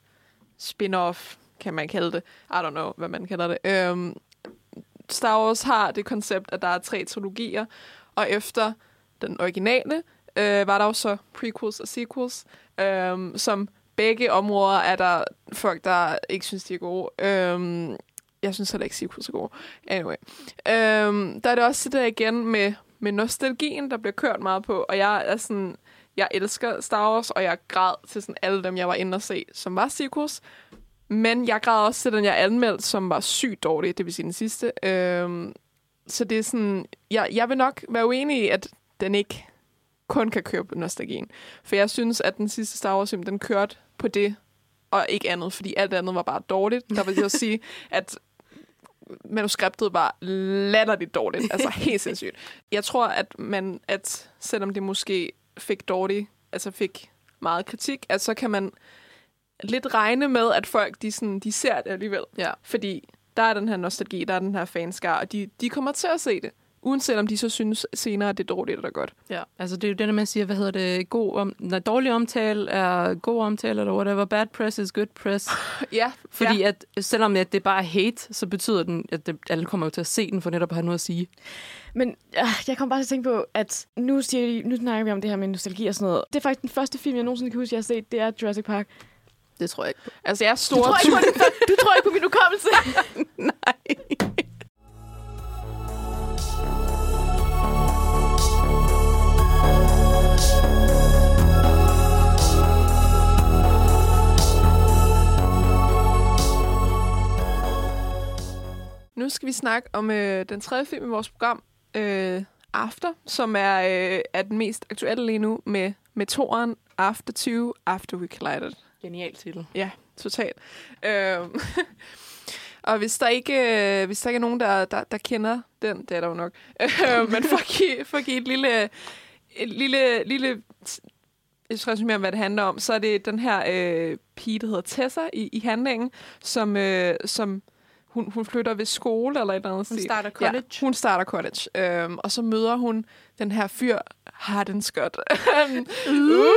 C: spin-off, kan man kalde det. I don't know, hvad man kalder det. Øhm, Star Wars har det koncept, at der er tre trilogier, og efter den originale øh, var der jo så prequels og sequels, øh, som begge områder er der folk, der ikke synes, de er gode. Øh, jeg synes heller ikke, sequels er gode. Anyway. Øh, der er det også det der igen med, med nostalgien, der bliver kørt meget på, og jeg er sådan... Jeg elsker Star Wars, og jeg græd til sådan alle dem, jeg var inde og se, som var sequels. Men jeg græd også til den, jeg anmeldte, som var sygt dårlig, det vil sige den sidste. Øhm, så det er sådan, jeg, jeg vil nok være uenig i, at den ikke kun kan køre på nostalgien. For jeg synes, at den sidste Star Wars film, den kørte på det, og ikke andet, fordi alt andet var bare dårligt. Der vil jeg sige, *laughs* at manuskriptet var latterligt dårligt. Altså helt sindssygt. Jeg tror, at man, at selvom det måske fik dårligt, altså fik meget kritik, at så kan man lidt regne med, at folk de, sådan, de ser det alligevel.
A: Ja.
C: Fordi der er den her nostalgi, der er den her fanskar, og de, de kommer til at se det. Uanset om de så synes senere, at det er dårligt eller godt.
A: Ja, altså det er jo det, man siger, hvad hedder det, god om, når dårlig omtale er god omtale, eller whatever, bad press is good press. *laughs*
C: Ja,
A: Fordi
C: ja.
A: at selvom at det bare er hate, så betyder den, at det, alle kommer jo til at se den, for netop at have noget at sige.
B: Men øh, jeg kom bare til at tænke på, at nu, siger de, nu snakker vi om det her med nostalgi og sådan noget. Det er faktisk den første film, jeg nogensinde kan huske, jeg har set. Det er Jurassic Park.
A: Det tror jeg ikke på.
C: Altså, jeg er
B: Du
C: stor...
B: tror ikke på, den, du tror ikke på min hukommelse. *laughs*
A: Nej.
C: Nu skal vi snakke om øh, den tredje film i vores program, øh, After, som er, øh, er den mest aktuelle lige nu med, med toren After 2, After We Collided.
A: Genial titel.
C: Ja, totalt. Øhm, *laughs* og hvis der ikke, øh, hvis der ikke er nogen, der, der, der kender den, det er der jo nok, øh, *laughs* men for at give, for at give et lille, et lille, lille et resumé om, hvad det handler om, så er det den her øh, pige, der hedder Tessa i, i handlingen, som, øh, som hun, hun flytter ved skole eller et eller andet
A: Hun
C: sted.
A: starter college.
C: Ja, hun starter college. Øhm, og så møder hun den her fyr, Harden Scott. *laughs* uh.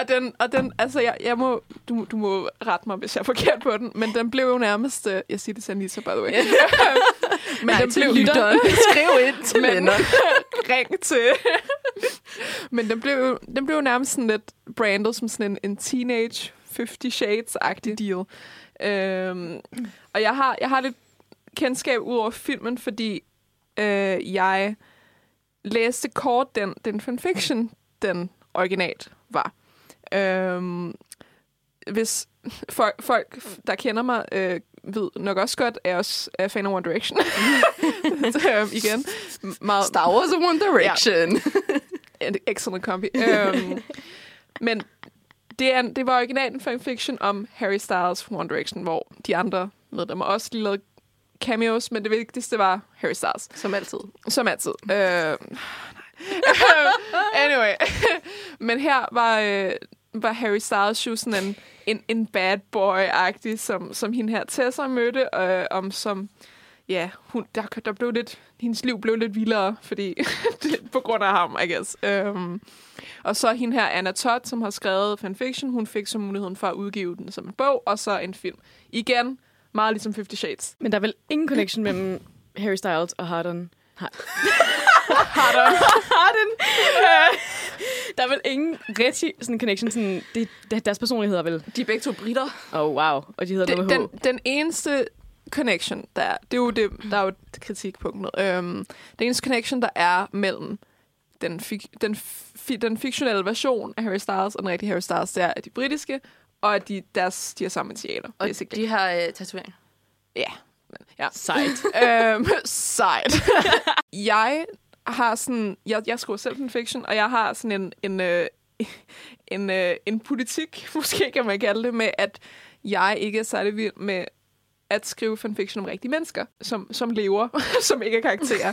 C: Og den, og den, altså jeg, jeg må, du, du må rette mig, hvis jeg er forkert på den, men den blev jo nærmest, øh, jeg siger det til Anita, by the way. *laughs* men
A: Nej,
C: den blev
A: lytteren. *laughs* Skriv ind til
C: men, *laughs* ring til. Men den blev, jo- den blev jo nærmest sådan lidt brandet som sådan en, en teenage 50 Shades-agtig deal. Øhm, og jeg har, jeg har lidt kendskab ud over filmen, fordi øh, jeg læste kort den, den fanfiction, den originalt var. Øhm, hvis *laughs* folk, folk, der kender mig, øh, ved nok også godt, at jeg også er fan af One Direction. *laughs* Så, øhm, igen. Meget,
A: Star Wars og One Direction. *laughs*
C: en excellent kombi. øhm, men det, er, det var originalt en fanfiction om Harry Styles fra One Direction, hvor de andre medlemmer også lige lavede cameos, men det vigtigste var Harry Styles.
A: Som altid.
C: Som altid. Øh, anyway. Men her var, øh, var Harry Styles jo sådan en, en, en bad boy-agtig, som, som hende her Tessa mødte, øh, om som, ja, hun, der, der blev lidt, hendes liv blev lidt vildere, fordi, *laughs* på grund af ham, I guess. Um, og så hende her, Anna Todd, som har skrevet fanfiction, hun fik så muligheden for at udgive den som en bog, og så en film. Igen, meget ligesom Fifty Shades.
B: Men der er vel ingen connection mellem Harry Styles og Harden? Har- *laughs*
C: Harden.
B: Harden! Øh, der er vel ingen rigtig sådan connection. Sådan, det, det, deres personligheder vel.
A: De er begge to britter.
B: Oh, wow. Og de hedder
C: den,
B: noget med H.
C: den, den eneste connection, der er, det er jo det, der er jo et kritikpunkt. Øhm, den eneste connection, der er mellem den, fik, den, fi, den fiktionelle version af Harry Styles og den rigtige Harry Styles, det er, at de er britiske, og at de, deres, de har samme initialer.
A: Og
C: basically.
A: de har øh, tatovering.
C: Ja. Ja.
B: Sejt. *laughs*
C: øhm, sejt. *laughs* jeg har sådan... Jeg, jeg skriver selv fiction, og jeg har sådan en... en øh, *laughs* en, øh, en politik, måske kan man kalde det, med, at jeg ikke er særlig vild med at skrive fanfiction om rigtige mennesker, som, som lever, som ikke er karakterer.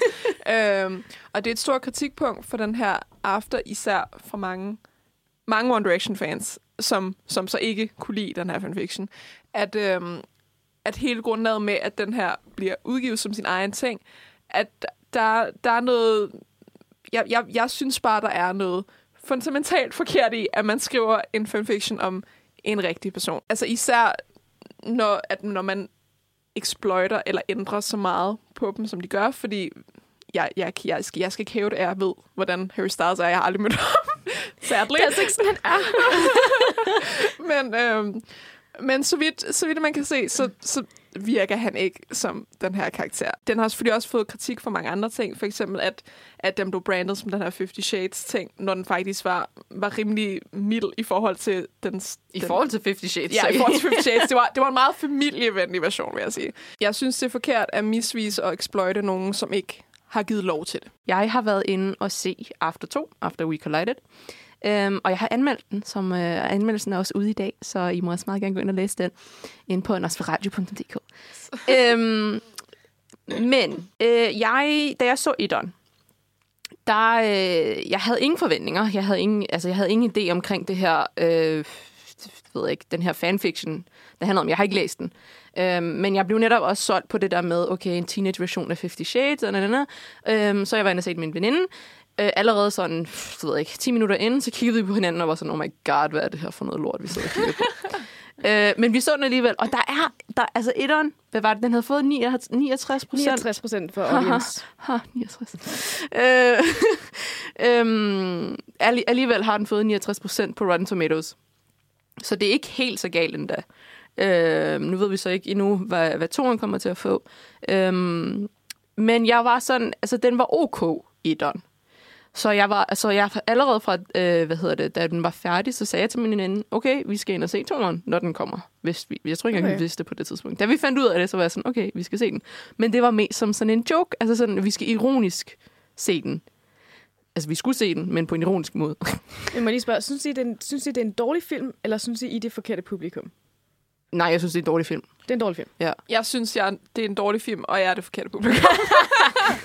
C: øhm, og det er et stort kritikpunkt for den her after, især for mange, mange One Direction-fans, som, som så ikke kunne lide den her fanfiction, at, øhm, at hele grundlaget med, at den her bliver udgivet som sin egen ting, at der, der er noget... Jeg, jeg, jeg synes bare, der er noget fundamentalt forkert i, at man skriver en fanfiction om en rigtig person. Altså især, når, at når man exploiter eller ændrer så meget på dem, som de gør, fordi jeg, jeg, jeg, skal, jeg skal ikke hæve det, at jeg ved, hvordan Harry Styles er. Jeg har aldrig mødt ham. *laughs* Sadly.
B: Det er altså ikke sådan, han er. *laughs*
C: men, øhm, men så vidt, så vidt man kan se, så, så virker han ikke som den her karakter. Den har selvfølgelig også fået kritik for mange andre ting. For eksempel, at, at den blev brandet som den her 50 Shades ting, når den faktisk var, var rimelig mild i forhold til den...
A: I
C: den,
A: forhold til 50 Shades.
C: Ja, i forhold til 50 Shades. *laughs* Det var, det var en meget familievenlig version, vil jeg sige. Jeg synes, det er forkert at misvise og exploite nogen, som ikke har givet lov til det.
A: Jeg har været inde og se After 2, After We Collided. Um, og jeg har anmeldt den, som uh, anmeldelsen er også ude i dag, så I må også meget gerne gå ind og læse den inde på nosferadio.dk. um, *laughs* men øh, jeg, da jeg så Idon, der, øh, jeg havde ingen forventninger. Jeg havde ingen, altså, jeg havde ingen idé omkring det her, øh, ved ikke, den her fanfiction, det handler om. Jeg har ikke læst den. Øhm, men jeg blev netop også solgt på det der med, okay, en teenage-version af Fifty Shades, og sådan øhm, Så jeg var inde og set min veninde. Øh, allerede sådan, jeg ved ikke, 10 minutter inden, så kiggede vi på hinanden og var sådan, oh my god, hvad er det her for noget lort, vi sidder og kigger på. *laughs* øh, men vi så den alligevel, og der er, der, altså etteren, hvad var det, den havde fået 69 procent.
B: 69 procent for audience.
A: Ha, 69. øh, *laughs* øhm, alli- alligevel har den fået 69 procent på Rotten Tomatoes. Så det er ikke helt så galt endda. Øh, nu ved vi så ikke endnu, hvad, hvad toren kommer til at få. Øhm, men jeg var sådan, altså den var ok den. Så jeg var, altså jeg allerede fra, øh, hvad hedder det, da den var færdig, så sagde jeg til min veninde, okay, vi skal ind og se toren, når den kommer. Hvis vi, jeg tror ikke engang,
B: Okay.
A: vi vidste det på det tidspunkt. Da vi fandt ud af det, så var jeg sådan, okay, vi skal se den. Men det var mest som sådan en joke, altså sådan, vi skal ironisk se den. Altså, vi skulle se den, men på en ironisk måde.
B: Jeg må lige spørge, synes I, det er en, synes I, det er en dårlig film, eller synes I, I er det forkerte publikum?
A: Nej, jeg synes, det er en dårlig film.
B: Det er en dårlig film.
A: Ja.
C: Jeg synes, jeg, det er en dårlig film, og jeg er det forkerte publikum. *laughs*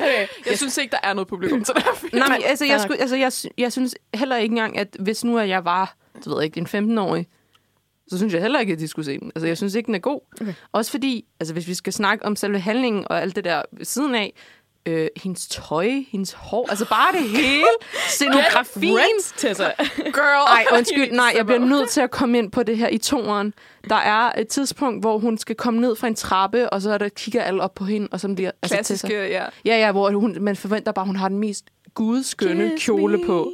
B: Okay.
C: Jeg synes ikke, der er noget publikum til den her film.
A: Nej, men altså, jeg, skulle, altså jeg, jeg synes heller ikke engang, at hvis nu at jeg var, du ved ikke, en 15-årig, så synes jeg heller ikke, at de skulle se den. Altså, jeg synes ikke, den er god.
B: Okay.
A: Også fordi, altså, hvis vi skal snakke om selve handlingen og alt det der ved siden af, øh, hendes tøj, hendes hår, altså bare det hele, *laughs* scenografien.
C: Girl. *laughs*
A: Ej, undskyld, nej, jeg bliver nødt til at komme ind på det her i toeren. Der er et tidspunkt, hvor hun skal komme ned fra en trappe, og så er der kigger alle op på hende, og så bliver... Altså,
C: Klassiske,
A: Tessa-
C: ja.
A: Ja, ja, hvor hun, man forventer bare, at hun har den mest gudskønne
B: Kiss
A: kjole
B: me.
A: på.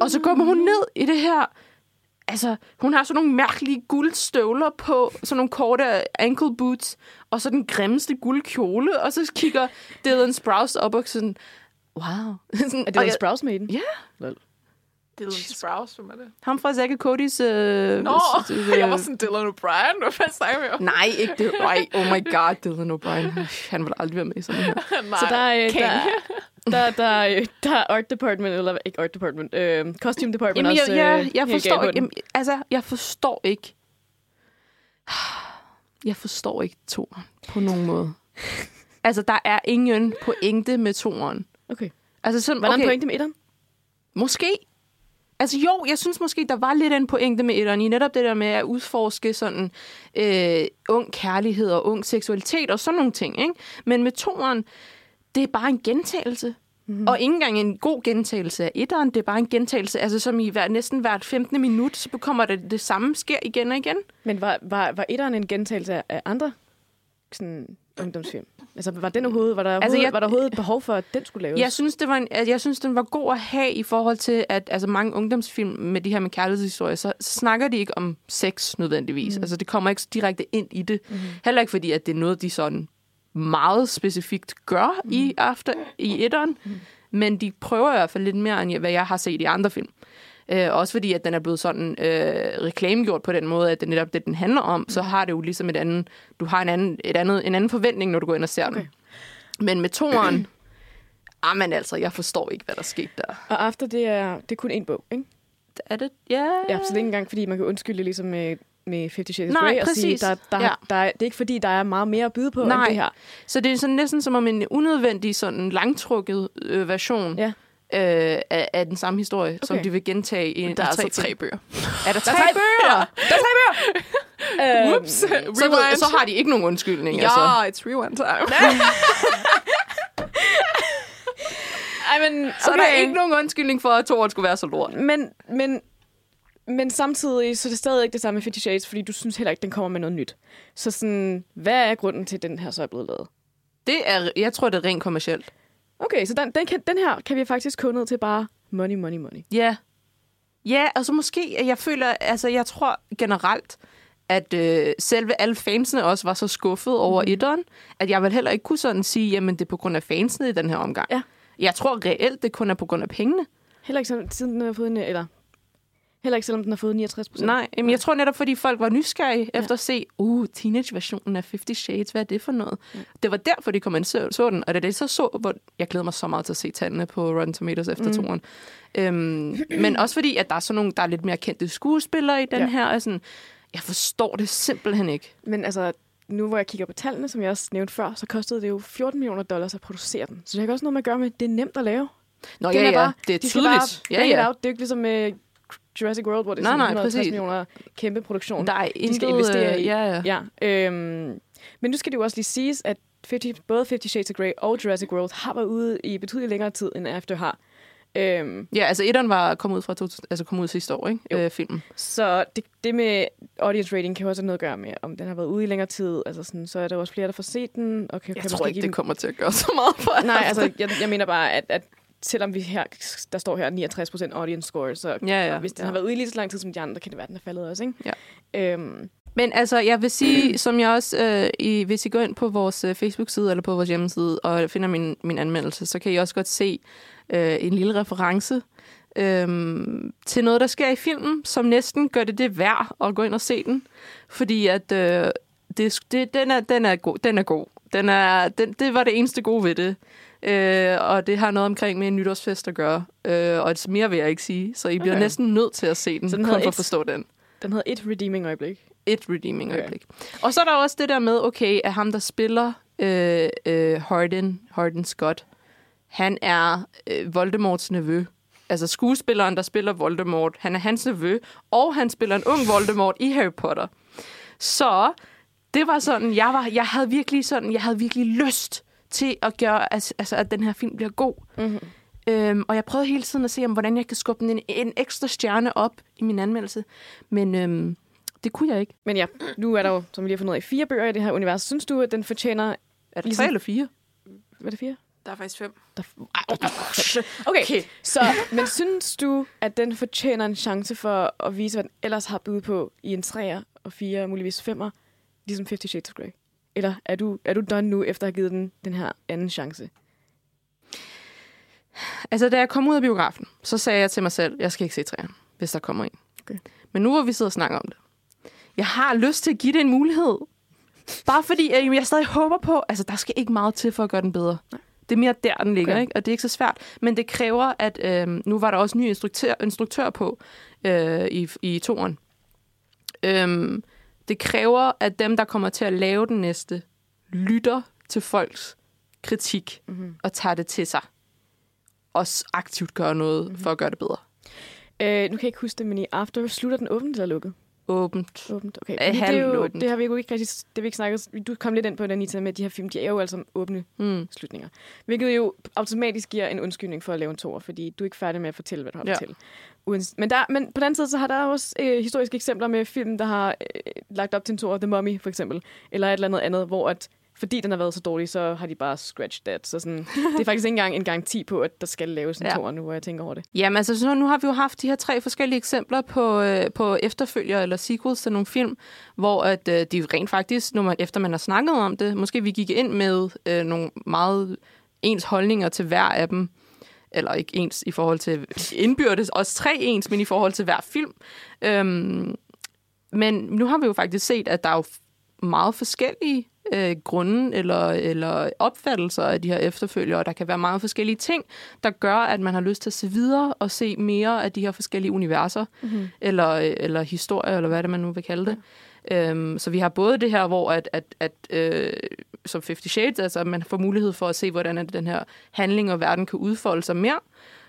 A: Og så kommer hun ned i det her... Altså, hun har sådan nogle mærkelige guldstøvler på, sådan nogle korte ankle boots, og så den grimmeste guldkjole, og så kigger Dylan Sprouse op og sådan, wow. *laughs* sådan,
B: Er
A: jeg-
B: Sprouse Maiden?
A: Ja.
B: Lol.
C: Dylan Sprouse, hvem er det?
A: Ham fra Zack og Cody's... Øh,
C: Nå, *laughs*
A: øh,
C: jeg var sådan Dylan O'Brien. Hvad fanden snakker vi om?
A: Nej, ikke det. *laughs* Oh my god, Dylan O'Brien. Han vil aldrig være med i sådan her.
C: Nej.
B: Så der er, øh,
C: King.
B: der, der, der, der er art department, eller ikke art department, øh, costume department
A: Jamen,
B: også.
A: jeg, jeg,
B: øh,
A: jeg
B: helt
A: forstår ikke. Jamen, altså, jeg forstår ikke. Jeg forstår ikke toren på nogen måde. *laughs* altså, der er ingen pointe med toren.
B: Okay.
A: Altså, sådan,
B: Var der
A: okay,
B: en pointe med etteren?
A: Måske. Altså jo, jeg synes måske, der var lidt en pointe med etteren i netop det der med at udforske sådan øh, ung kærlighed og ung seksualitet og sådan nogle ting. Ikke? Men med toeren, det er bare en gentagelse. Mm-hmm. Og ikke engang en god gentagelse af etteren, det er bare en gentagelse, altså som i hver, næsten hvert 15. minut, så kommer det, det samme sker igen og igen.
B: Men var, var, var etteren en gentagelse af andre sådan, ungdomsfilm? Altså, var, den overhovedet, var, der
A: Altså, jeg-
B: var der overhovedet behov for, at den skulle laves?
A: Jeg synes, det var en, jeg synes, den var god at have i forhold til, at altså, mange ungdomsfilm med de her med kærlighedshistorier, så, så snakker de ikke om sex nødvendigvis. Mm. Altså, det kommer ikke direkte ind i det. Mm. Heller ikke fordi, at det er noget, de sådan meget specifikt gør mm. i after i etteren. Mm. Men de prøver i hvert fald lidt mere, end hvad jeg har set i andre film. Øh, også fordi, at den er blevet sådan øh, reklamegjort på den måde, at det netop det, den handler om, mm. så har det jo ligesom et andet, du har en anden, et andet, en anden forventning, når du går ind og ser okay. Den. Men med toeren, *clears throat* ah, men altså, jeg forstår ikke, hvad der skete der.
B: Og After, det er, det er kun én bog, ikke?
A: Er det? Ja.
B: Ja, så det er ikke engang, fordi man kan undskylde ligesom med, med Fifty Shades of
A: Nej,
B: Grey og sige,
A: præcis.
B: der, der,
A: Ja.
B: der, er, det er ikke fordi, der er meget mere at byde på
A: Nej.
B: end det her.
A: Så det er sådan næsten som om en unødvendig, sådan langtrukket øh, version
B: Ja.
A: øh, af, af den samme historie, okay. som de vil gentage i
C: Der er altså
A: film.
C: tre bøger.
A: Er der tre,
B: tre
A: bøger?
B: Der er tre bøger! *laughs* Øhm,
C: Whoops.
A: Så,
C: Rewind.
A: så har de ikke nogen undskyldning.
C: Ja,
A: Altså.
C: it's rewind time. *laughs*
B: Ej, men,
A: Så okay. er der ikke nogen undskyldning for, at toeren skulle være så lort.
B: Men, men, men samtidig, så er det stadig ikke det samme med Fifty Shades, fordi du synes heller ikke, den kommer med noget nyt. Så sådan, hvad er grunden til, at den her så er blevet lavet?
A: Det er, jeg tror, det er rent kommercielt.
B: Okay, så den, den, kan, den her kan vi faktisk gå ned til bare money, money, money.
A: Ja. Ja, og så måske, jeg føler, altså jeg tror generelt, at øh, selve alle fansene også var så skuffet over mm. etteren, at jeg vil heller ikke kunne sådan sige, jamen det er på grund af fansene i den her omgang.
B: Ja.
A: Jeg tror reelt, det kun er på grund af pengene.
B: Heller ikke selv- siden den har fået en, eller heller ikke selvom den har fået 69 procent.
A: Nej, jamen, jeg tror netop, fordi folk var nysgerrige ja. efter at se, uh, teenage-versionen af Fifty Shades, hvad er det for noget? Ja. Det var derfor, de kom ind og så, så den, og da det så så, hvor jeg glæder mig så meget til at se tallene på Rotten Tomatoes efter mm. toren. Øhm, men *clears throat* også fordi, at der er sådan nogle, der er lidt mere kendte skuespillere i den
B: Ja.
A: her, og sådan, jeg forstår det simpelthen ikke.
B: Men altså, nu hvor jeg kigger på tallene, som jeg også nævnte før, så kostede det jo 14 millioner dollars at producere den. Så det har også noget med at gøre med, at det er nemt at lave.
A: Nå
B: Den
A: ja,
B: er
A: ja,
B: bare-
A: det er
B: de
A: tydeligt.
B: Bare
A: Ja, ja.
B: out. Det er jo ikke ligesom med Jurassic World, hvor det er
A: Nej,
B: sådan
A: nej,
B: 150
A: præcis.
B: millioner kæmpe produktion.
A: Der er
B: De skal
A: intet,
B: investere
A: øh,
B: i.
A: Ja, ja.
B: Ja, øhm, men nu skal det jo også lige siges, at 50, både 50 Shades of Grey og Jurassic World har været ude i betydeligt længere tid, end After har. Øhm,
A: Ja, altså etteren var kommet ud fra 2000, altså kom ud sidste år, ikke?
B: Jo.
A: Øh, filmen.
B: så det, det med audience rating kan jo også have noget at gøre med, om den har været ude i længere tid. Altså sådan, så er der også flere, der får set den. Og kan,
A: Jeg
B: kan
A: tror ikke,
B: give
A: det
B: den-
A: kommer til at gøre så meget for
B: Nej, altså, jeg, jeg mener bare, at, at selvom vi her, der står her 69% audience score, så
A: Ja, ja.
B: hvis den
A: ja.
B: har været ude lige så lang tid som de andre, kan det være, den er faldet også, ikke? Ja. Øhm,
A: Men altså, jeg vil sige, som jeg også, øh, i, hvis I går ind på vores øh, Facebook-side eller på vores hjemmeside og finder min, min anmeldelse, så kan I også godt se øh, en lille reference øh, til noget, der sker i filmen, som næsten gør det det værd at gå ind og se den. Fordi at øh, det, det, den, er, den, er god, den er god. Den er, den, det var det eneste gode ved det. Øh, og det har noget omkring med en nytårsfest at gøre. Øh, og et mere vil jeg ikke sige. Så I bliver
B: Okay.
A: næsten nødt til at se den,
B: Så den
A: kun for at forstå den
B: den hedder et redeeming øjeblik.
A: et redeeming
B: Okay.
A: øjeblik. Og så er der også det der med, okay, at ham, der spiller øh, øh, Harden, Harden Scott, han er øh, Voldemorts nevø. Altså skuespilleren, der spiller Voldemort, han er hans nevø, og han spiller en ung Voldemort i Harry Potter. Så det var sådan, jeg, var, jeg havde virkelig sådan, jeg havde virkelig lyst til at gøre, altså, at den her film bliver god.
B: Mm-hmm.
A: Øhm, og jeg prøvede hele tiden at se, om, hvordan jeg kan skubbe den en, en ekstra stjerne op i min anmeldelse. Men øhm, det kunne jeg ikke.
B: Men ja, nu er der jo, som vi lige har fundet ud af, fire bøger i det her univers. Synes du, at den fortjener...
A: Er det
B: Ligesom-
A: tre eller fire?
B: Hvad er det fire?
C: Der er faktisk fem.
B: Der, okay. okay. Så, men synes du, at den fortjener en chance for at vise, hvad den ellers har bydet på i en 3'er og 4 muligvis 5'er, ligesom 50 Shades of Grey? Eller er du, er du done nu, efter at have givet den den her anden chance?
A: Altså, da jeg kom ud af biografen, så sagde jeg til mig selv, jeg skal ikke se træerne, hvis der kommer en.
B: Okay.
A: Men nu hvor vi sidder og snakker om det, jeg har lyst til at give det en mulighed. Bare fordi øh, jeg stadig håber på, altså der skal ikke meget til for at gøre den bedre.
B: Nej.
A: Det er mere der, den ligger,
B: Okay.
A: ikke? og det er ikke så svært. Men det kræver, at øh, nu var der også ny instruktør, instruktør på øh, i, i toren. Øhm, det kræver, at dem, der kommer til at lave den næste, lytter til folks kritik
B: Mm-hmm.
A: og tager det til sig. Og aktivt gør noget mm-hmm. for at gøre det bedre.
B: Øh, nu kan jeg ikke huske det, men i After slutter den åbent eller lukket?
A: Åbent.
B: Åbent, okay. Fordi det, er jo,
A: halvåbent.
B: det har vi jo ikke rigtig, det har vi ikke snakket, du kom lidt ind på det, Anita, med de her film, de er jo altså åbne
A: Mm.
B: slutninger. Hvilket jo automatisk giver en undskyldning for at lave en toer, fordi du er ikke færdig med at fortælle, hvad du har
A: Ja.
B: fortælle. Uans- Men, der, men på den anden side, så har der også øh, historiske eksempler med film, der har øh, lagt op til en toer, The Mummy for eksempel, eller et eller andet andet, hvor at, fordi den har været så dårlig, så har de bare scratched that. Så sådan, det er faktisk ikke engang en garanti på, at der skal laves en
A: Ja.
B: toer nu, hvor jeg tænker over det.
A: Jamen, altså, så nu har vi jo haft de her tre forskellige eksempler på, øh, på efterfølger eller sequels til nogle film, hvor at, øh, de rent faktisk, når man, efter man har snakket om det, måske vi gik ind med øh, nogle meget ens holdninger til hver af dem, eller ikke ens i forhold til indbyrdes, også tre ens, men i forhold til hver film. Øhm, men nu har vi jo faktisk set, at der er jo meget forskellige øh, grunde eller, eller opfattelser af de her efterfølgere, og der kan være meget forskellige ting, der gør, at man har lyst til at se videre og se mere af de her forskellige universer,
B: Mm-hmm.
A: eller, eller historier, eller hvad det man nu vil kalde det. Ja. Øhm, så vi har både det her, hvor at, at, at øh, som 50 Shades, altså at man får mulighed for at se, hvordan at den her handling og verden kan udfolde sig mere.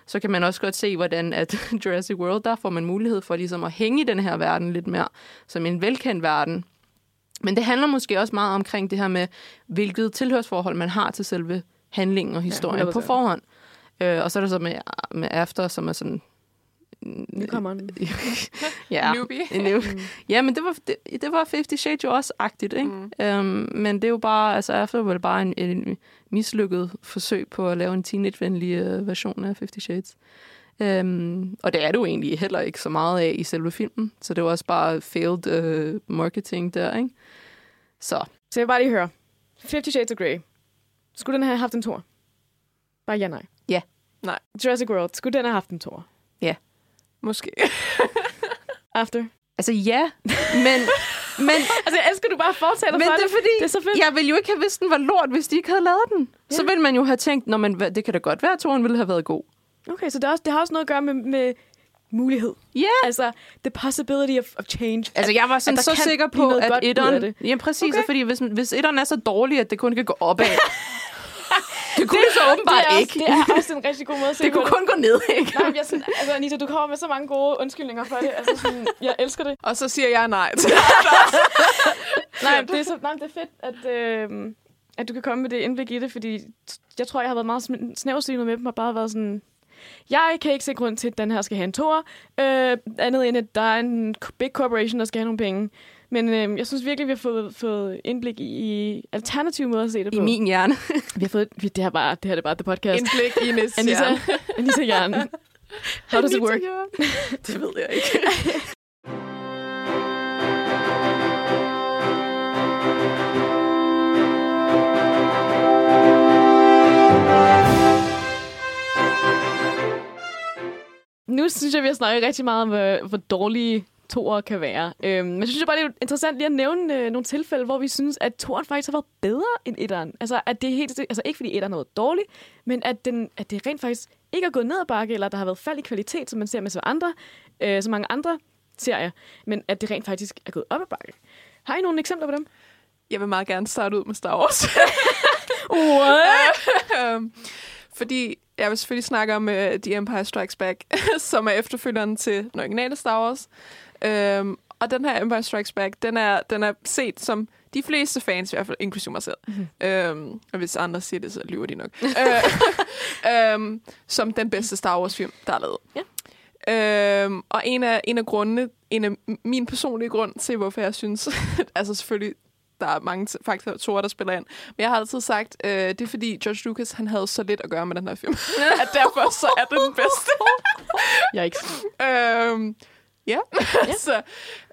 A: Så kan man også godt se, hvordan at *laughs* Jurassic World, der får man mulighed for ligesom at hænge i den her verden lidt mere, som en velkendt verden. Men det handler måske også meget omkring det her med, hvilket tilhørsforhold man har til selve handlingen og historien ja, på
B: 100%.
A: forhånd. Øh, og så er der så med, med After, som er sådan...
B: Nykommeren. *laughs*
A: ja,
C: Newbie.
A: new. ja, men det var, det, det var 50 Shades jo også agtigt, ikke?
C: Mm.
A: Mm. Øhm, men det er jo bare, altså After var bare en, en mislykket forsøg på at lave en teenage-venlig øh, version af 50 Shades. Øhm, og det er det jo egentlig heller ikke så meget af i selve filmen, så det var også bare failed øh, marketing der, ikke? Så
B: Så jeg vil bare lige høre. 50 Shades of Grey. Skulle den have haft en tor? Bare ja, nej.
A: Ja.
C: Nej.
B: Jurassic World. Skulle den have haft en tor?
C: Måske. *laughs*
B: After?
A: Altså ja, men, men, *laughs*
B: Altså, jeg elsker, du bare fortæller
A: men
B: for
A: det er fordi,
B: Det er så fedt.
A: jeg ville jo ikke have vidst, den var lort, hvis de ikke havde lavet den. Så
B: Ja.
A: ville man jo have tænkt, Nå, men, det kan da godt være, at toren ville have været god.
B: Okay, så det, også, det har også noget at gøre med, med mulighed.
A: Ja.
B: Altså, the possibility of, of change.
A: Altså, jeg var sådan
B: der
A: så
B: kan
A: sikker på, at etteren...
B: det.
A: Ja, præcis,
B: Okay.
A: fordi hvis, hvis etteren er så dårlig, at det kun kan gå opad. *laughs* det kunne det, så åbenbart
B: det er
A: ikke.
B: Også, det er også en rigtig god måde at se *laughs*
A: det kunne kun gå ned, ikke?
B: Nej, jeg sådan, altså Anita, du kommer med så mange gode undskyldninger for det. Altså sådan, jeg elsker det.
C: Og så siger jeg nej *laughs*
B: Nej, det er, så, nej, det er fedt, at, øh, at du kan komme med det indblik i det, fordi jeg tror, jeg har været meget sn- snæversynet med dem, og bare været sådan, jeg kan ikke se grund til, at den her skal have en tor, øh, andet end, at der er en big corporation, der skal have nogle penge. Men øh, jeg synes virkelig, vi har fået, fået indblik i, i alternative måder at se det på.
A: I min hjerne. *laughs*
B: Vi har fået, vi, det, her bare, det her er bare The Podcast.
C: indblik i Nis
B: Anita,
C: hjerne.
B: Anita Jern. *laughs* How does it work? *laughs*
A: det ved jeg ikke.
B: Nu synes jeg, vi har snakket rigtig meget om, hvor, hvor dårlige toer kan være. Øhm, men jeg synes jeg bare, det er interessant lige at nævne øh, nogle tilfælde, hvor vi synes, at toeren faktisk har været bedre end etteren. Altså, at det er helt, altså ikke fordi etteren har været dårlig, men at, den, at det rent faktisk ikke er gået ned ad bakke, eller der har været fald i kvalitet, som man ser med så, andre, øh, så mange andre serier, men at det rent faktisk er gået op ad bakke. Har I nogle eksempler på dem?
C: Jeg vil meget gerne starte ud med Star Wars. *laughs* *laughs*
B: What?
C: Øhm, Fordi jeg vil selvfølgelig snakke om uh, The Empire Strikes Back, *laughs* som er efterfølgeren til den originale Star Wars. Øhm, og den her Empire Strikes Back, den er, den er set som de fleste fans, i hvert fald inklusive mig selv.
B: Mhm.
C: Øhm, og hvis andre siger det, så lyver de nok. *laughs* øh, øhm, som den bedste Star Wars-film, der er lavet.
B: Ja.
C: Øhm, og en af, en af grundene, en af min personlige grund til, hvorfor jeg synes, *laughs* altså selvfølgelig der er mange faktorer, der spiller ind. Men jeg har altid sagt, øh, det er fordi George Lucas, han havde så lidt at gøre med den her film. *laughs* at derfor så er det den bedste. *laughs*
B: Jeg er ikke
C: øhm, ja, *laughs* så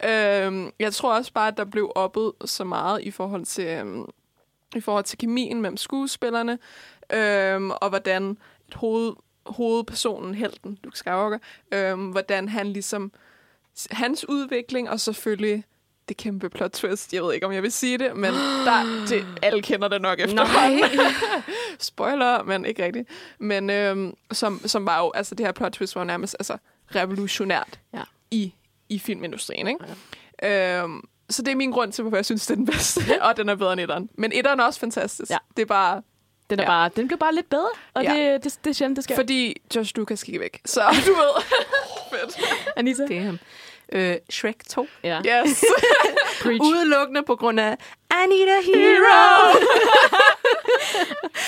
C: øhm, jeg tror også bare, at der blev oppet så meget i forhold til, øhm, i forhold til kemien mellem skuespillerne, øhm, og hvordan et hoved, hovedpersonen, helten, Luke Skywalker, øhm, hvordan han ligesom, hans udvikling, og selvfølgelig det kæmpe plot twist. Jeg ved ikke, om jeg vil sige det, men *gasps* der, det, alle kender det nok efter.
A: Nej. *laughs*
C: Spoiler, men ikke rigtigt. Men øhm, som, som var jo, altså det her plot twist var jo nærmest altså, revolutionært
B: Ja.
C: i, i filmindustrien, ikke? Ja. Øhm, så det er min grund til, hvorfor jeg synes, det er den bedste, *laughs* og den er bedre end etteren. Men etteren er også fantastisk.
B: Ja.
C: Det er bare,
B: Den, er
C: Ja.
B: bare, den blev bare lidt bedre, og
C: Ja.
B: det, det, det er sjældent, det sker.
C: fordi Josh Lucas gik væk. Så *laughs* du ved. Fedt.
B: Anita?
A: Damn. Øh, Shrek 2.
B: Ja.
C: Yes. *laughs*
A: Udelukkende på grund af I need a hero. *laughs*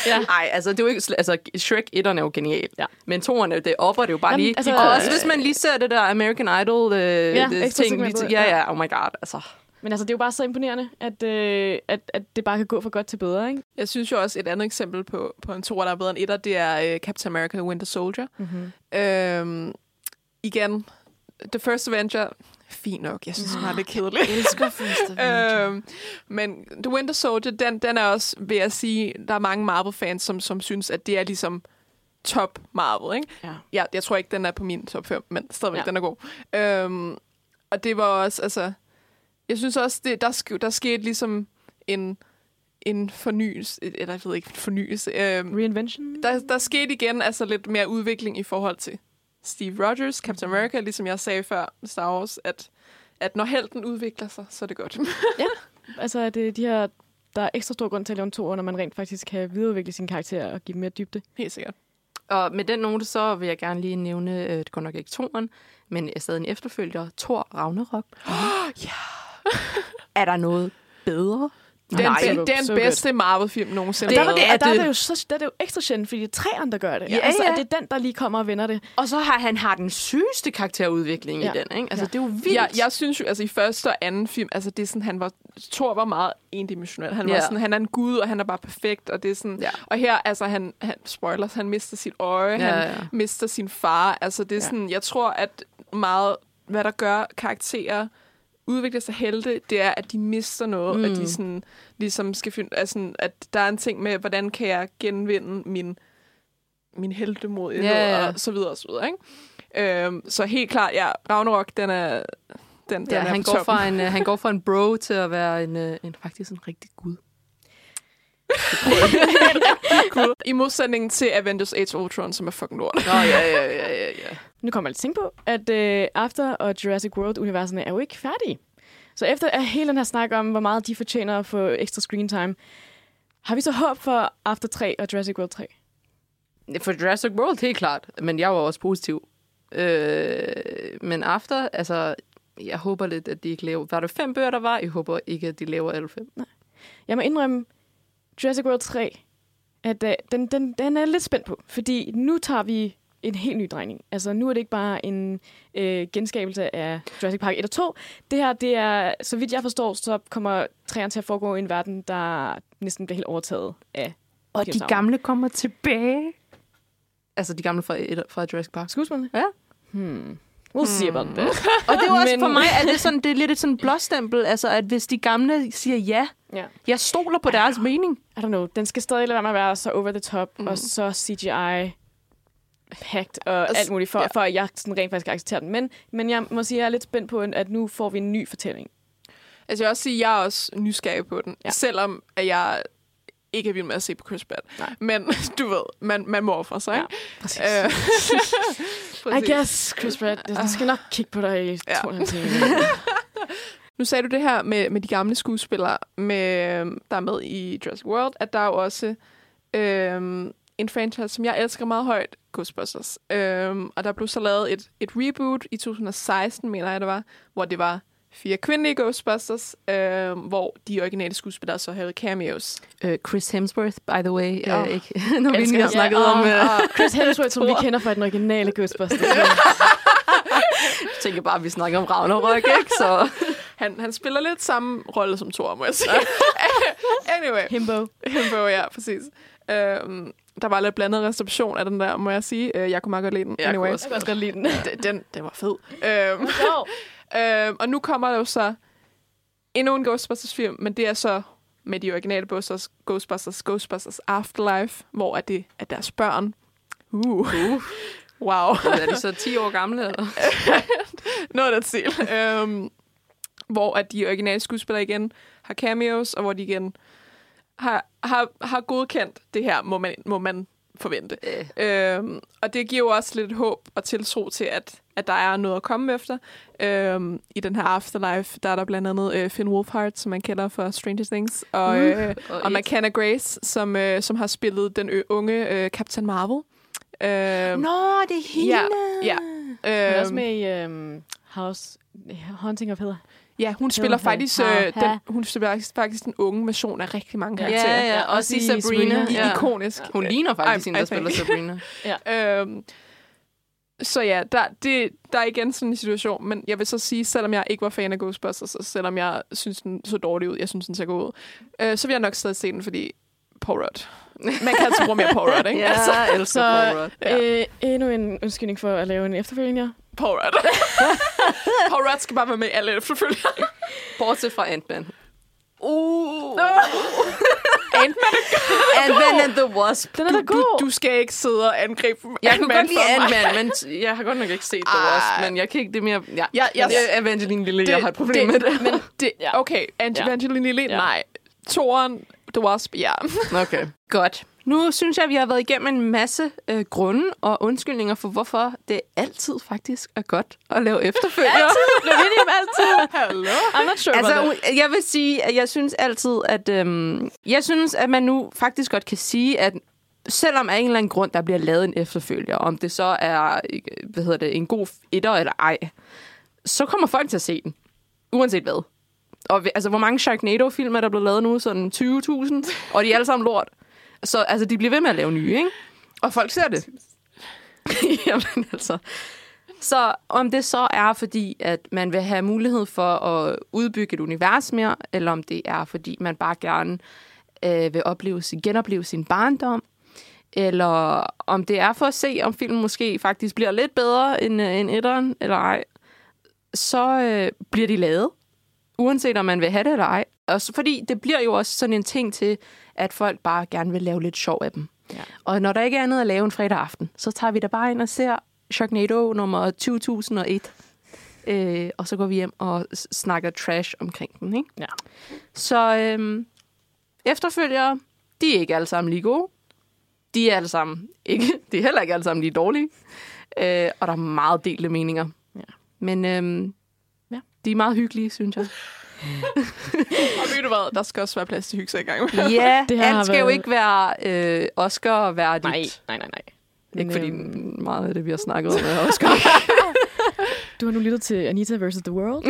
B: Ja.
A: Nej, altså, det er jo ikke, altså, Shrek 1'eren er jo genial.
B: Ja.
A: Men 2'erne, det opper det jo bare
B: Jamen,
A: lige.
B: altså,
A: og også
B: øh,
A: hvis man lige ser det der American Idol øh, ja, det, ting. Lige, ja,
B: ja.
A: oh my god. Altså.
B: Men altså, det er jo bare så imponerende, at, øh, at, at det bare kan gå fra godt til bedre, ikke?
C: Jeg synes jo også, et andet eksempel på, på en toer, der er bedre end etter, det er øh, Captain America Winter Soldier.
B: Mm-hmm.
C: Øhm, igen, The First Avenger, fint nok. Jeg synes, den var lidt kedelig.
A: Jeg elsker First *laughs*
C: øhm, men The Winter Soldier, den, den er også, vil jeg sige, der er mange Marvel-fans, som, som synes, at det er ligesom top Marvel, ikke?
B: Ja.
C: Ja, jeg tror ikke, den er på min top 5, men stadigvæk,
B: Ja.
C: den er god. Øhm, og det var også, altså... Jeg synes også, det, der, sk- der skete ligesom en, en fornyelse, eller jeg ved ikke, fornyelse. Øhm,
B: Reinvention?
C: der, der skete igen altså lidt mere udvikling i forhold til Steve Rogers, Captain America, ligesom jeg sagde før med Star Wars, at, at når helten udvikler sig, så er det godt. *laughs*
B: Altså, at det, de her, der er ekstra stor grund til at lave en toer, når man rent faktisk kan videreudvikle sin karakter og give dem mere dybde.
C: Helt sikkert.
A: Og med den note, så vil jeg gerne lige nævne, øh, det går nok ikke toren, men jeg stadig en efterfølger, Thor Ragnarok. *gasps*
C: ja.
A: Er der noget bedre?
C: Den,
B: Nej.
C: den,
B: So
C: den
B: good.
C: bedste Marvel-film nogensinde.
B: Og der, var
A: Det
B: det,
A: er
B: er der,
A: det.
B: er det jo så, der er det jo ekstra sjældent, fordi det er træerne, der gør det.
A: Ja,
B: altså,
A: ja.
B: at det er den, der lige kommer og vender det.
A: Og så har han har den sygeste karakterudvikling
B: Ja.
A: i den, ikke? Altså,
B: Ja.
A: det er jo vildt.
C: jeg, jeg synes jo, altså i første og anden film, altså det er sådan, han var, Thor var meget endimensionel. Han, var
A: Ja.
C: sådan, han er en gud, og han er bare perfekt, og det er sådan,
A: Ja.
C: og her, altså han, han spoilers, han mister sit øje,
A: Ja,
C: han
A: ja.
C: mister sin far, altså det er
B: Ja.
C: sådan, jeg tror, at meget, hvad der gør karakterer udvikler sig helte, det er, at de mister noget, mm.
A: Mm.
C: at de sådan, ligesom skal finde, altså, at der er en ting med, hvordan kan jeg genvinde min, min heltemod,
A: Ja, ja.
C: og så videre, og så videre, ikke? Øhm, så helt klart, ja, Ragnarok, den er, den, den
A: Ja,
C: er
A: han, går fra en, øh, han går fra en bro til at være en, øh, en faktisk en rigtig gud.
C: Gud. *laughs* I modsætning til Avengers Age of Ultron, som er fucking lort.
A: Nå, ja, ja, ja, ja, ja.
B: Nu kommer jeg at tænke på, at øh, After og Jurassic World-universerne er jo ikke færdige. Så efter at hele den her snak om, hvor meget de fortjener at få ekstra screen time, har vi så håb for After 3 og Jurassic World 3?
A: For Jurassic World, helt klart. Men jeg var også positiv. Øh, men After, altså, jeg håber lidt, at de ikke laver... Var det fem bøger, der var? Jeg håber ikke, at de laver alle fem.
B: Jeg må indrømme, Jurassic World 3, at uh, den, den, den er lidt spændt på, fordi nu tager vi en helt ny drejning. Altså, nu er det ikke bare en øh, genskabelse af Jurassic Park 1 og 2. Det her, det er, så vidt jeg forstår, så kommer træerne til at foregå i en verden, der næsten bliver helt overtaget af
A: Og de gamle kommer tilbage. Altså, de gamle fra, et- fra Jurassic Park.
B: skuespillerne.
A: Ja.
B: Hmm. We'll see about that. *laughs*
A: Og det er også
B: Men-
A: for mig, at det er, sådan, det er lidt et sådan blåstempel, altså at hvis de gamle siger ja,
B: Ja.
A: jeg stoler på deres mening.
B: I don't know. Den skal stadig lade være med at være så over the top,
C: mm.
B: og så CGI packed og alt muligt, for,
C: ja.
B: ja. for at jeg sådan rent faktisk kan acceptere den. Men, men jeg må sige, at jeg er lidt spændt på, at nu får vi en ny fortælling.
C: Altså jeg vil også sige, at jeg er også nysgerrig på den. Ja.
B: Ja.
C: Selvom at jeg ikke er vild med at se på Chris Pratt.
B: Nej.
C: Men *laughs* du ved, man, man må for sig, ikke?
B: Præcis.
C: Øh, *laughs*
B: I guess, Chris Pratt. Jeg skal nok kigge på dig i
C: Ja.
B: ja. to. *laughs*
C: Nu sagde du det her med, med de gamle skuespillere, med, der er med i Jurassic World, at der er jo også øhm, en franchise, som jeg elsker meget højt, Ghostbusters. Øhm, og der blev så lavet et, et reboot i 2016, mener jeg det var, hvor det var fire kvindelige Ghostbusters, øhm, hvor de originale skuespillere så havde cameos.
A: Uh, Chris Hemsworth, by the way.
C: Ja.
A: Uh, ikke, *laughs* når vi lige har snakket
B: Ja,
A: om...
B: og-
A: Uh,
B: Chris Hemsworth, som vi kender fra den originale Ghostbusters. *laughs*
A: jeg tænker bare, at vi snakker om Ragnarok, ikke? Så *laughs*
C: Han, han spiller lidt samme rolle som Thor, må jeg sige. anyway.
B: Himbo.
C: Himbo, ja, præcis. Øhm, der var lidt blandet reception af den der, må jeg sige. Øh, jeg kunne meget godt lide den.
A: Jeg kunne
C: anyway.
A: også
B: Jeg kan også godt lide den. *laughs*
C: den, den, den var fed. Øhm, *laughs* øhm, og nu kommer der jo så endnu en Ghostbusters-film, men det er så med de originale Ghostbusters, Ghostbusters, Ghostbusters Afterlife, hvor er det er deres børn. Uh.
A: Uh. *laughs*
C: Wow.
A: Er de så 10 år gamle? Eller?
C: Noget af stil. øhm, hvor at de originale skuespillere igen har cameos, og hvor de igen har, har, har godkendt det her, må man, må man forvente.
A: Øh.
C: Øhm, og det giver jo også lidt håb og tiltro til, at, at der er noget at komme efter. Øhm, I den her Afterlife, der er der blandt andet øh, Finn Wolfhard, som man kender fra Stranger Things, og, øh,
A: og
C: og
A: It.
C: McKenna Grace, som, øh, som har spillet den unge øh, Captain Marvel. Øhm,
A: Nå, det er hende.
C: Ja, ja.
B: Hun er også
C: øhm,
B: med i um, House Haunting of Hill.
C: Ja, hun spiller faktisk, øh, den, hun spiller faktisk, den unge version af rigtig mange
B: Ja.
C: karakterer.
A: Ja, ja,
B: Ja,
A: også i
B: i
A: Sabrina. Ja.
C: Ikonisk.
A: Hun ligner faktisk
C: I-
A: hende, der
C: I
A: spiller Sabrina. *laughs*
C: Øhm, så ja, der, det, der er igen sådan en situation, men jeg vil så sige, selvom jeg ikke var fan af Ghostbusters, og selvom jeg synes, den så dårlig ud, jeg synes, den ser god ud, øh, så vil jeg nok stadig se den, fordi Paul Rudd. Man kan altså bruge mere Paul Rudd, ikke? *laughs*
A: Ja,
C: Altså,
A: jeg elsker
B: Så
A: Paul Rudd.
C: Ja.
B: øh, endnu en undskyldning for at lave en efterfølgende.
C: Paul Rudd. *laughs* Paul Rudd skal bare være med i alle efterfølgende.
A: Bortset fra Ant-Man.
C: Uh. *laughs*
A: Ant-Man Ant-Man and the Wasp.
B: Den er
C: Du,
B: god.
C: du skal ikke sidde og angribe
A: Jeg kunne
C: Ant-Man
A: godt lide. Ant-Man, men *laughs* jeg har godt nok ikke set The. Wasp, men jeg kan ikke det mere... Ja,
C: Ja, jeg-
A: det er Evangeline Lilly, jeg har et problem med det.
C: Men det,
B: Ja.
C: okay, Angelina Lilly,
B: Ja.
C: nej. Toren, The Wasp, ja.
A: Okay. Godt. Nu synes jeg, at vi har været igennem en masse øh, grunde og undskyldninger for, hvorfor det altid faktisk er godt at lave efterfølger.
B: Bliver *laughs* vi om altid?
C: Hallo?
B: I'm not sure
A: Altså, jeg vil sige, at jeg synes altid, at øhm, jeg synes, at man nu faktisk godt kan sige, at selvom af en eller anden grund, der bliver lavet en efterfølger, om det så er hvad hedder det, en god etter eller ej, så kommer folk til at se den. Uanset hvad. Og vi- altså, hvor mange Sharknado-film er der blevet lavet nu? Sådan 20.000? Og de er alle sammen lort. Så altså, de bliver ved med at lave nye, ikke? Og folk ser det. *laughs* Jamen altså. Så om det så er fordi, at man vil have mulighed for at udbygge et univers mere, eller om det er fordi, man bare gerne øh, vil opleve sin, genopleve sin barndom, eller om det er for at se, om filmen måske faktisk bliver lidt bedre end, øh, end etteren, eller ej, så øh, bliver de lavet, uanset om man vil have det eller ej. Og så, fordi det bliver jo også sådan en ting til, at folk bare gerne vil lave lidt sjov af dem.
B: Ja.
A: Og når der ikke er andet at lave en fredag aften, så tager vi da bare ind og ser Sharknado nummer 2001. Øh, og så går vi hjem og snakker trash omkring den. Ikke?
B: Ja.
A: Så øhm, efterfølgere, de er ikke alle sammen lige gode. De er alle sammen ikke, *laughs* de er heller ikke alle sammen lige dårlige. Øh, og der er meget delte meninger.
B: Ja.
A: Men
B: Ja.
A: De er meget hyggelige, synes jeg. *laughs*
C: Og ved du hvad, der skal også være plads til hygge i gang med.
A: Ja, *laughs*
B: Det
A: alt skal jo
B: været-
A: ikke være øh, Oscar-værdigt.
B: Nej, nej, nej, nej.
A: Ikke fordi
B: øhm,
A: meget af det, vi har snakket om, er *laughs* Oscar.
B: Du har nu lyttet til Anita vs. The World.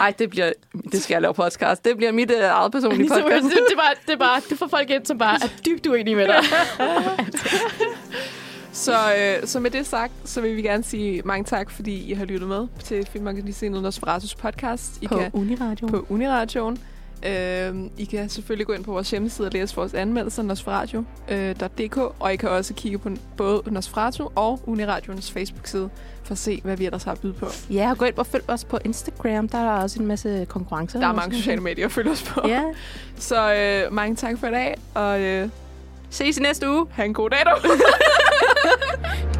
A: Ej, det bliver... Det skal jeg lave podcast. Det bliver mit øh, eget personlige
B: Anita
A: podcast.
B: det, det, er bare, det er bare, det får folk ind, som bare er dybt uenige med dig.
C: Så, øh, så med det sagt, så vil vi gerne sige mange tak, fordi I har lyttet med til Filmmagasinet Nosferatus podcast. I
A: på
C: kan
A: Uniradio.
C: på Uniradioen. Øh, I kan selvfølgelig gå ind på vores hjemmeside og læse vores anmeldelser, nosferadio.dk, og I kan også kigge på både Nosferatu og Uniradions Facebook-side for at se, hvad vi ellers har at byde på.
A: Ja, og gå ind og følg os på Instagram. Der er der også en masse konkurrencer.
C: Der er mange sociale medier at følge os på.
A: Ja. *laughs*
C: Så øh, mange tak for i dag, og øh,
A: Ses i næste uge.
C: Ha' en god dag, dog. *laughs*